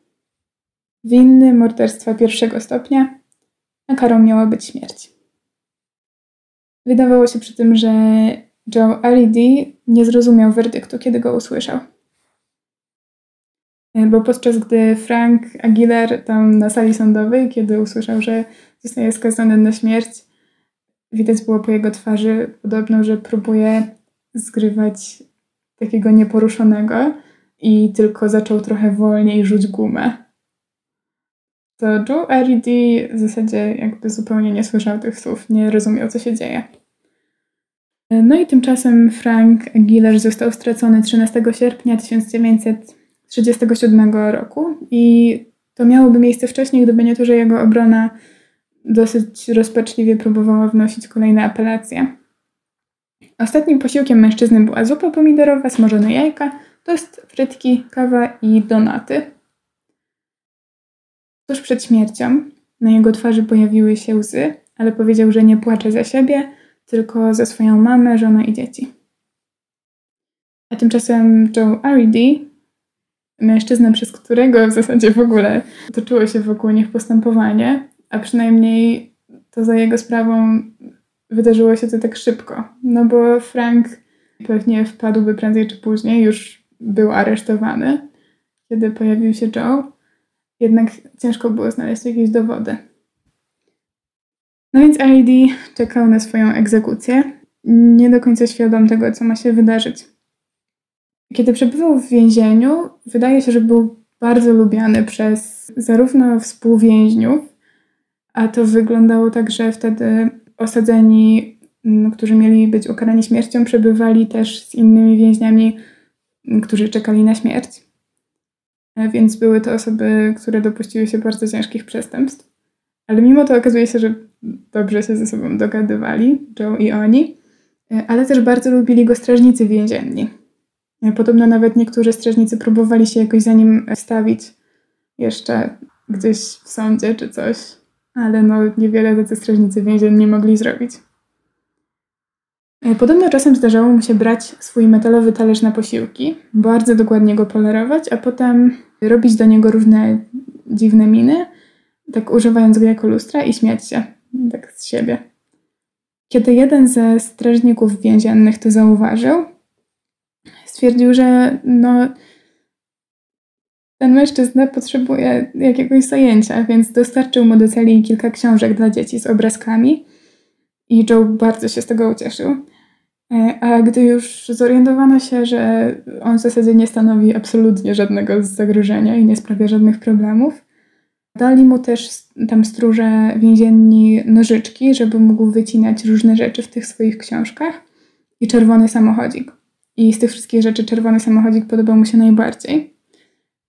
Winny morderstwa pierwszego stopnia, a karą miała być śmierć. Wydawało się przy tym, że Joe R.E.D. nie zrozumiał werdyktu, kiedy go usłyszał. Bo podczas gdy Frank Aguilar tam na sali sądowej, kiedy usłyszał, że zostaje skazany na śmierć, widać było po jego twarzy podobno, że próbuje zgrywać takiego nieporuszonego i tylko zaczął trochę wolniej rzuć gumę. To Joe R.E.D. w zasadzie jakby zupełnie nie słyszał tych słów, nie rozumiał, co się dzieje. No i tymczasem Frank Aguilar został stracony 13 sierpnia 1937 roku i to miałoby miejsce wcześniej, gdyby nie to, że jego obrona dosyć rozpaczliwie próbowała wnosić kolejne apelacje. Ostatnim posiłkiem mężczyzny była zupa pomidorowa, smażone jajka, tost, frytki, kawa i donaty. Tuż przed śmiercią na jego twarzy pojawiły się łzy, ale powiedział, że nie płacze za siebie, tylko za swoją mamę, żonę i dzieci. A tymczasem Joe R.E.D., mężczyzna, przez którego w zasadzie w ogóle toczyło się wokół nich postępowanie, a przynajmniej to za jego sprawą wydarzyło się to tak szybko. No bo Frank pewnie wpadłby prędzej czy później, już był aresztowany, kiedy pojawił się Joe. Jednak ciężko było znaleźć jakieś dowody. No więc R.E.D. czekał na swoją egzekucję, nie do końca świadom tego, co ma się wydarzyć. Kiedy przebywał w więzieniu, wydaje się, że był bardzo lubiany przez zarówno współwięźniów, a to wyglądało tak, że wtedy osadzeni, mm, którzy mieli być ukarani śmiercią, przebywali też z innymi więźniami, mm, którzy czekali na śmierć. E, więc były to osoby, które dopuściły się bardzo ciężkich przestępstw. Ale mimo to okazuje się, że dobrze się ze sobą dogadywali, Joe i oni, e, ale też bardzo lubili go strażnicy więzienni. E, podobno nawet niektórzy strażnicy próbowali się jakoś za nim stawić jeszcze gdzieś w sądzie czy coś, ale no niewiele tacy strażnicy więzienni mogli zrobić. E, podobno czasem zdarzało mu się brać swój metalowy talerz na posiłki, bardzo dokładnie go polerować, a potem robić do niego różne dziwne miny, tak używając go jako lustra i śmiać się, tak z siebie. Kiedy jeden ze strażników więziennych to zauważył, stwierdził, że no, ten mężczyzna potrzebuje jakiegoś zajęcia, więc dostarczył mu do celi kilka książek dla dzieci z obrazkami i Joe bardzo się z tego ucieszył. E, a gdy już zorientowano się, że on w zasadzie nie stanowi absolutnie żadnego zagrożenia i nie sprawia żadnych problemów, dali mu też tam stróże więzienni nożyczki, żeby mógł wycinać różne rzeczy w tych swoich książkach i czerwony samochodzik. I z tych wszystkich rzeczy czerwony samochodzik podobał mu się najbardziej.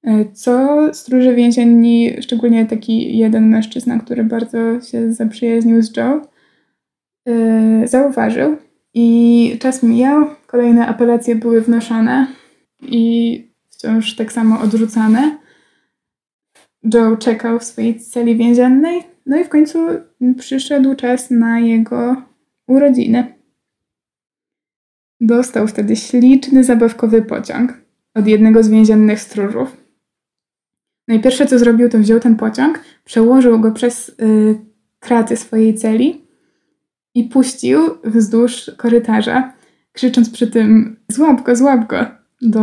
E, co stróże więzienni, szczególnie taki jeden mężczyzna, który bardzo się zaprzyjaźnił z Joe, e, zauważył. I czas mijał, kolejne apelacje były wnoszone i wciąż tak samo odrzucane. Joe czekał w swojej celi więziennej, no i w końcu przyszedł czas na jego urodziny. Dostał wtedy śliczny, zabawkowy pociąg od jednego z więziennych stróżów. Najpierwsze co zrobił, to wziął ten pociąg, przełożył go przez y, kraty swojej celi i puścił wzdłuż korytarza, krzycząc przy tym złap go, złap go do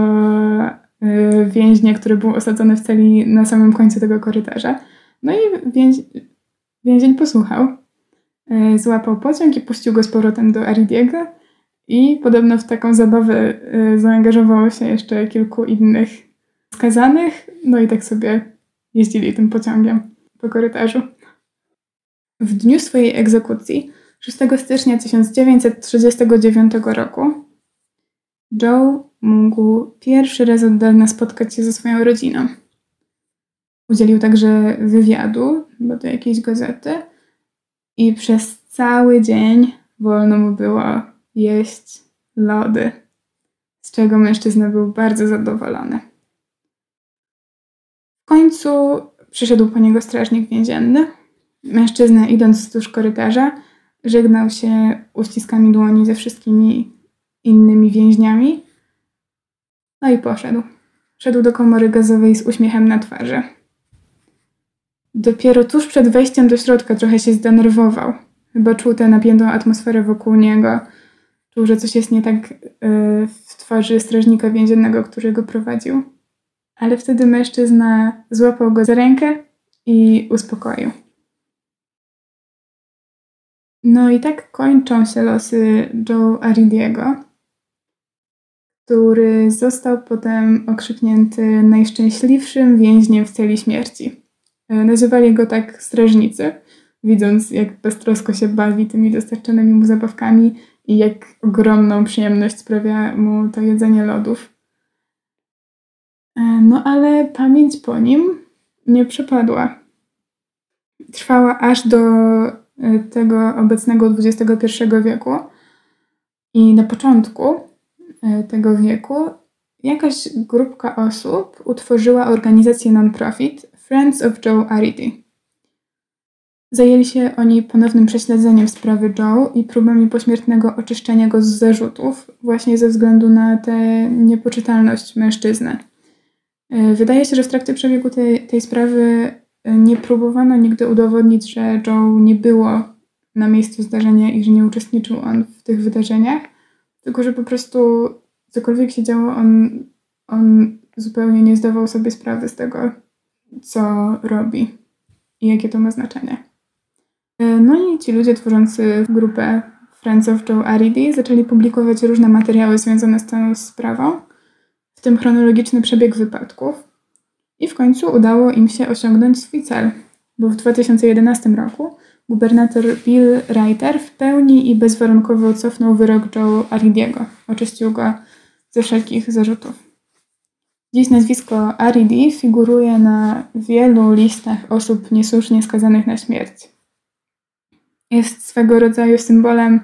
y, więźnia, który był osadzony w celi na samym końcu tego korytarza. No i więź, więzień posłuchał. Y, złapał pociąg i puścił go z powrotem do Aridiego i podobno w taką zabawę y, zaangażowało się jeszcze kilku innych skazanych, no i tak sobie jeździli tym pociągiem po korytarzu. W dniu swojej egzekucji, 6 stycznia 1939 roku, Joe mógł pierwszy raz oddalnie spotkać się ze swoją rodziną. Udzielił także wywiadu, bo do jakiejś gazety, i przez cały dzień wolno mu było jeść lody, z czego mężczyzna był bardzo zadowolony. Końcu przyszedł po niego strażnik więzienny. Mężczyzna, idąc wzdłuż korytarza, żegnał się uściskami dłoni ze wszystkimi innymi więźniami. No i poszedł. Szedł do komory gazowej z uśmiechem na twarzy. Dopiero tuż przed wejściem do środka trochę się zdenerwował, Chyba czuł tę napiętą atmosferę wokół niego. Czuł, że coś jest nie tak y, w twarzy strażnika więziennego, który go prowadził. Ale wtedy mężczyzna złapał go za rękę i uspokoił. No i tak kończą się losy Joe Aridiego, który został potem okrzyknięty najszczęśliwszym więźniem w celi śmierci. E, nazywali go tak strażnicy, widząc jak beztrosko się bawi tymi dostarczanymi mu zabawkami i jak ogromną przyjemność sprawia mu to jedzenie lodów. E, no ale pamięć po nim nie przepadła. Trwała aż do e, tego obecnego XXI wieku. I na początku tego wieku jakaś grupka osób utworzyła organizację non-profit Friends of Joe Arity. Zajęli się oni ponownym prześledzeniem sprawy Joe i próbami pośmiertnego oczyszczenia go z zarzutów, właśnie ze względu na tę niepoczytalność mężczyzny. E, wydaje się, że w trakcie przebiegu tej, tej sprawy e, nie próbowano nigdy udowodnić, że Joe nie było na miejscu zdarzenia i że nie uczestniczył on w tych wydarzeniach, tylko że po prostu cokolwiek się działo, on, on zupełnie nie zdawał sobie sprawy z tego, co robi i jakie to ma znaczenie. E, no i ci ludzie tworzący grupę Friends of Joe Aridy zaczęli publikować różne materiały związane z tą sprawą, tym chronologiczny przebieg wypadków. I w końcu udało im się osiągnąć swój cel, bo w 2011 roku gubernator Bill Reiter w pełni i bezwarunkowo cofnął wyrok Joe Aridiego. Oczyścił go ze wszelkich zarzutów. Dziś nazwisko Aridi figuruje na wielu listach osób niesłusznie skazanych na śmierć. Jest swego rodzaju symbolem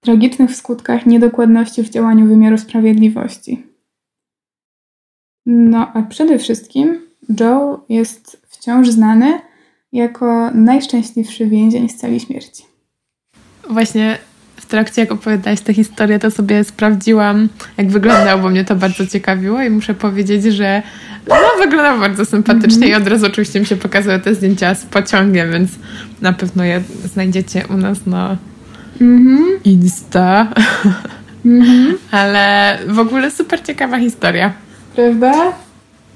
tragicznych w skutkach niedokładności w działaniu wymiaru sprawiedliwości. No a przede wszystkim Joe jest wciąż znany jako najszczęśliwszy więzień z celi śmierci. Właśnie w trakcie jak opowiadałeś tę historię, to sobie sprawdziłam, jak wyglądał, bo mnie to bardzo ciekawiło i muszę powiedzieć, że no, wyglądał bardzo sympatycznie mm -hmm. i od razu oczywiście mi się pokazały te zdjęcia z pociągiem, więc na pewno je znajdziecie u nas na mm -hmm. Insta. Mm -hmm. Ale w ogóle super ciekawa historia. Prawda?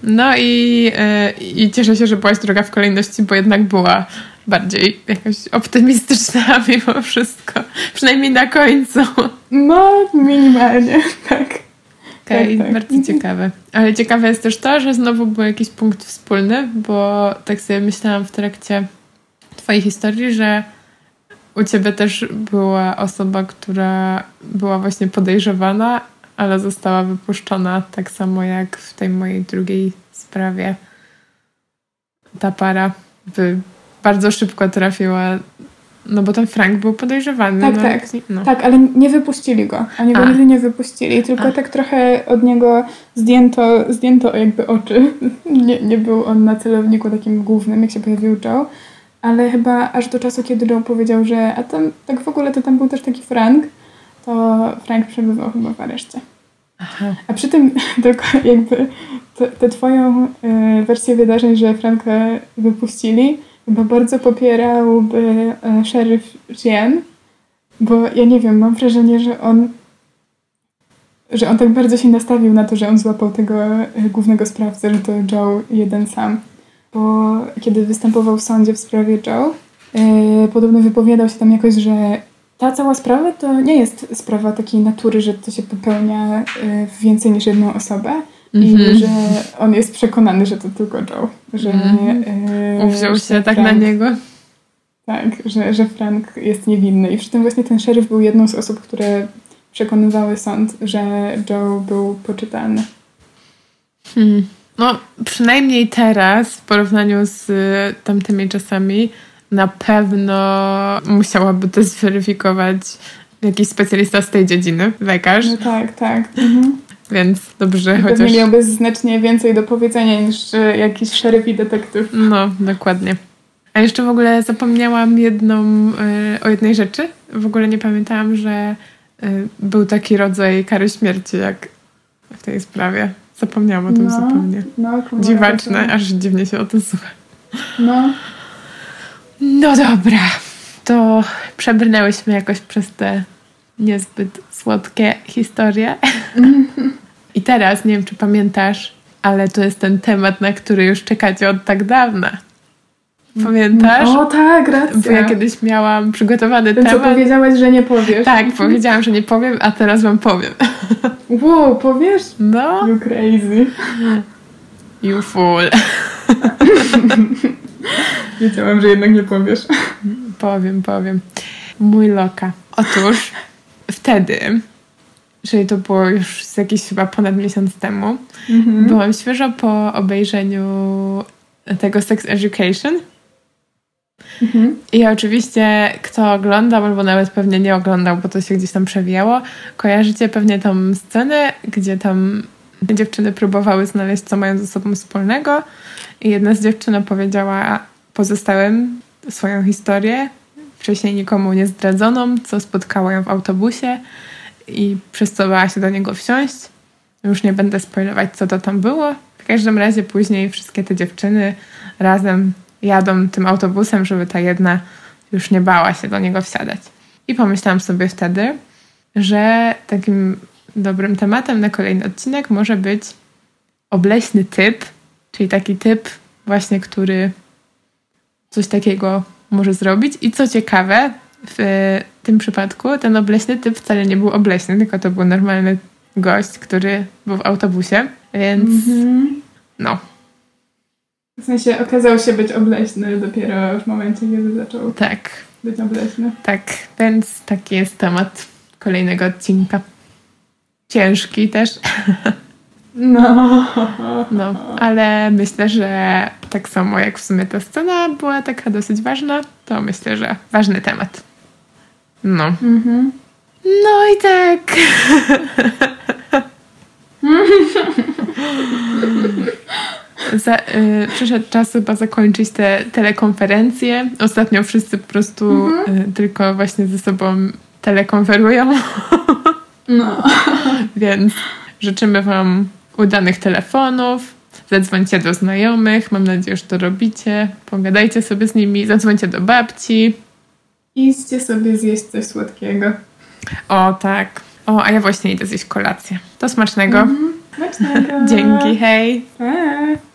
No i, yy, i cieszę się, że byłaś droga w kolejności, bo jednak była bardziej jakaś optymistyczna mimo wszystko. Przynajmniej na końcu. No, minimalnie, tak. Okej, okay, tak, tak. bardzo ciekawe. Ale ciekawe jest też to, że znowu był jakiś punkt wspólny, bo tak sobie myślałam w trakcie twojej historii, że u ciebie też była osoba, która była właśnie podejrzewana, ale została wypuszczona tak samo jak w tej mojej drugiej sprawie. Ta para by bardzo szybko trafiła. No bo ten Frank był podejrzewany. Tak, no, tak. No. Tak, ale nie wypuścili go. Oni go nigdy nie wypuścili, tylko A. tak trochę od niego zdjęto, zdjęto jakby oczy. Nie, nie był on na celowniku takim głównym, jak się pojawił Joe. Ale chyba aż do czasu, kiedy Joe powiedział, że a tam tak w ogóle to tam był też taki Frank, to Frank przebywał chyba w areszcie. Aha. A przy tym tylko jakby tę twoją y, wersję wydarzeń, że Franka wypuścili, Chyba bardzo popierałby e, szeryf Jean, bo ja nie wiem, mam wrażenie, że on że on tak bardzo się nastawił na to, że on złapał tego e, głównego sprawcę, że to Joe jeden sam. Bo kiedy występował w sądzie w sprawie Joe, yy, podobno wypowiadał się tam jakoś, że ta cała sprawa to nie jest sprawa takiej natury, że to się popełnia yy, w więcej niż jedną osobę, Mm -hmm. I mhm. że on jest przekonany, że to tylko Joe. Że mm -hmm. Uwziął się tak Frank, na niego. Tak, że, że Frank jest niewinny. I przy tym właśnie ten szeryf był jedną z osób, które przekonywały sąd, że Joe był poczytalny. Hmm. No, przynajmniej teraz, w porównaniu z tamtymi czasami, na pewno musiałaby to zweryfikować jakiś specjalista z tej dziedziny, lekarz. No tak, tak. Mhm. Więc dobrze, I chociaż... miałby znacznie więcej do powiedzenia niż e, jakiś szeryf i detektyw. No, dokładnie. A jeszcze w ogóle zapomniałam jedną, y, o jednej rzeczy. W ogóle nie pamiętałam, że y, był taki rodzaj kary śmierci, jak w tej sprawie. Zapomniałam o tym no, zupełnie. No, Dziwaczne, aż dziwnie się o tym słucha. No. No dobra. to przebrnęłyśmy jakoś przez te niezbyt słodkie historie. I teraz, nie wiem czy pamiętasz, ale to jest ten temat, na który już czekacie od tak dawna. Pamiętasz? O tak, racja. Bo ja kiedyś miałam przygotowany Ten, temat. co powiedziałaś, że nie powiesz. Tak, powiedziałam, że nie powiem, a teraz wam powiem. Wow, powiesz? No, You crazy. you fool. Wiedziałam, że jednak nie powiesz. Powiem, powiem. Mój loka. Otóż wtedy, czyli to było już z jakiś chyba ponad miesiąc temu, Mhm. byłam świeżo po obejrzeniu tego Sex Education. Mhm. I oczywiście kto oglądał, albo nawet pewnie nie oglądał, bo to się gdzieś tam przewijało, kojarzycie pewnie tą scenę, gdzie tam dziewczyny próbowały znaleźć, co mają ze sobą wspólnego. I jedna z dziewczyn opowiedziała pozostałym swoją historię, wcześniej nikomu nie zdradzoną, co spotkało ją w autobusie i przez co bała się do niego wsiąść. Już nie będę spoilować, co to tam było. W każdym razie później wszystkie te dziewczyny razem jadą tym autobusem, żeby ta jedna już nie bała się do niego wsiadać. I pomyślałam sobie wtedy, że takim dobrym tematem na kolejny odcinek może być obleśny typ, czyli taki typ właśnie, który coś takiego może zrobić. I co ciekawe, w tym przypadku ten obleśny typ wcale nie był obleśny, tylko to był normalny gość, który był w autobusie, więc Mhm. no, W sensie okazał się być obleśny dopiero w momencie, kiedy zaczął tak, być obleśny. tak, więc taki jest temat kolejnego odcinka. Ciężki też, No. no, ale myślę, że tak samo jak w sumie ta scena była taka dosyć ważna, to myślę, że ważny temat. No. Mhm. No i tak. Za, y, przyszedł czas chyba zakończyć te telekonferencje. Ostatnio wszyscy po prostu y, tylko właśnie ze sobą telekonferują, No. więc życzymy Wam udanych telefonów. Zadzwońcie do znajomych, mam nadzieję, że to robicie. Pogadajcie sobie z nimi, zadzwońcie do babci. Idźcie sobie zjeść coś słodkiego. O, tak. O, a ja właśnie idę zjeść kolację. To smacznego. Mhm. Smacznego. Dzięki, hej. Pa.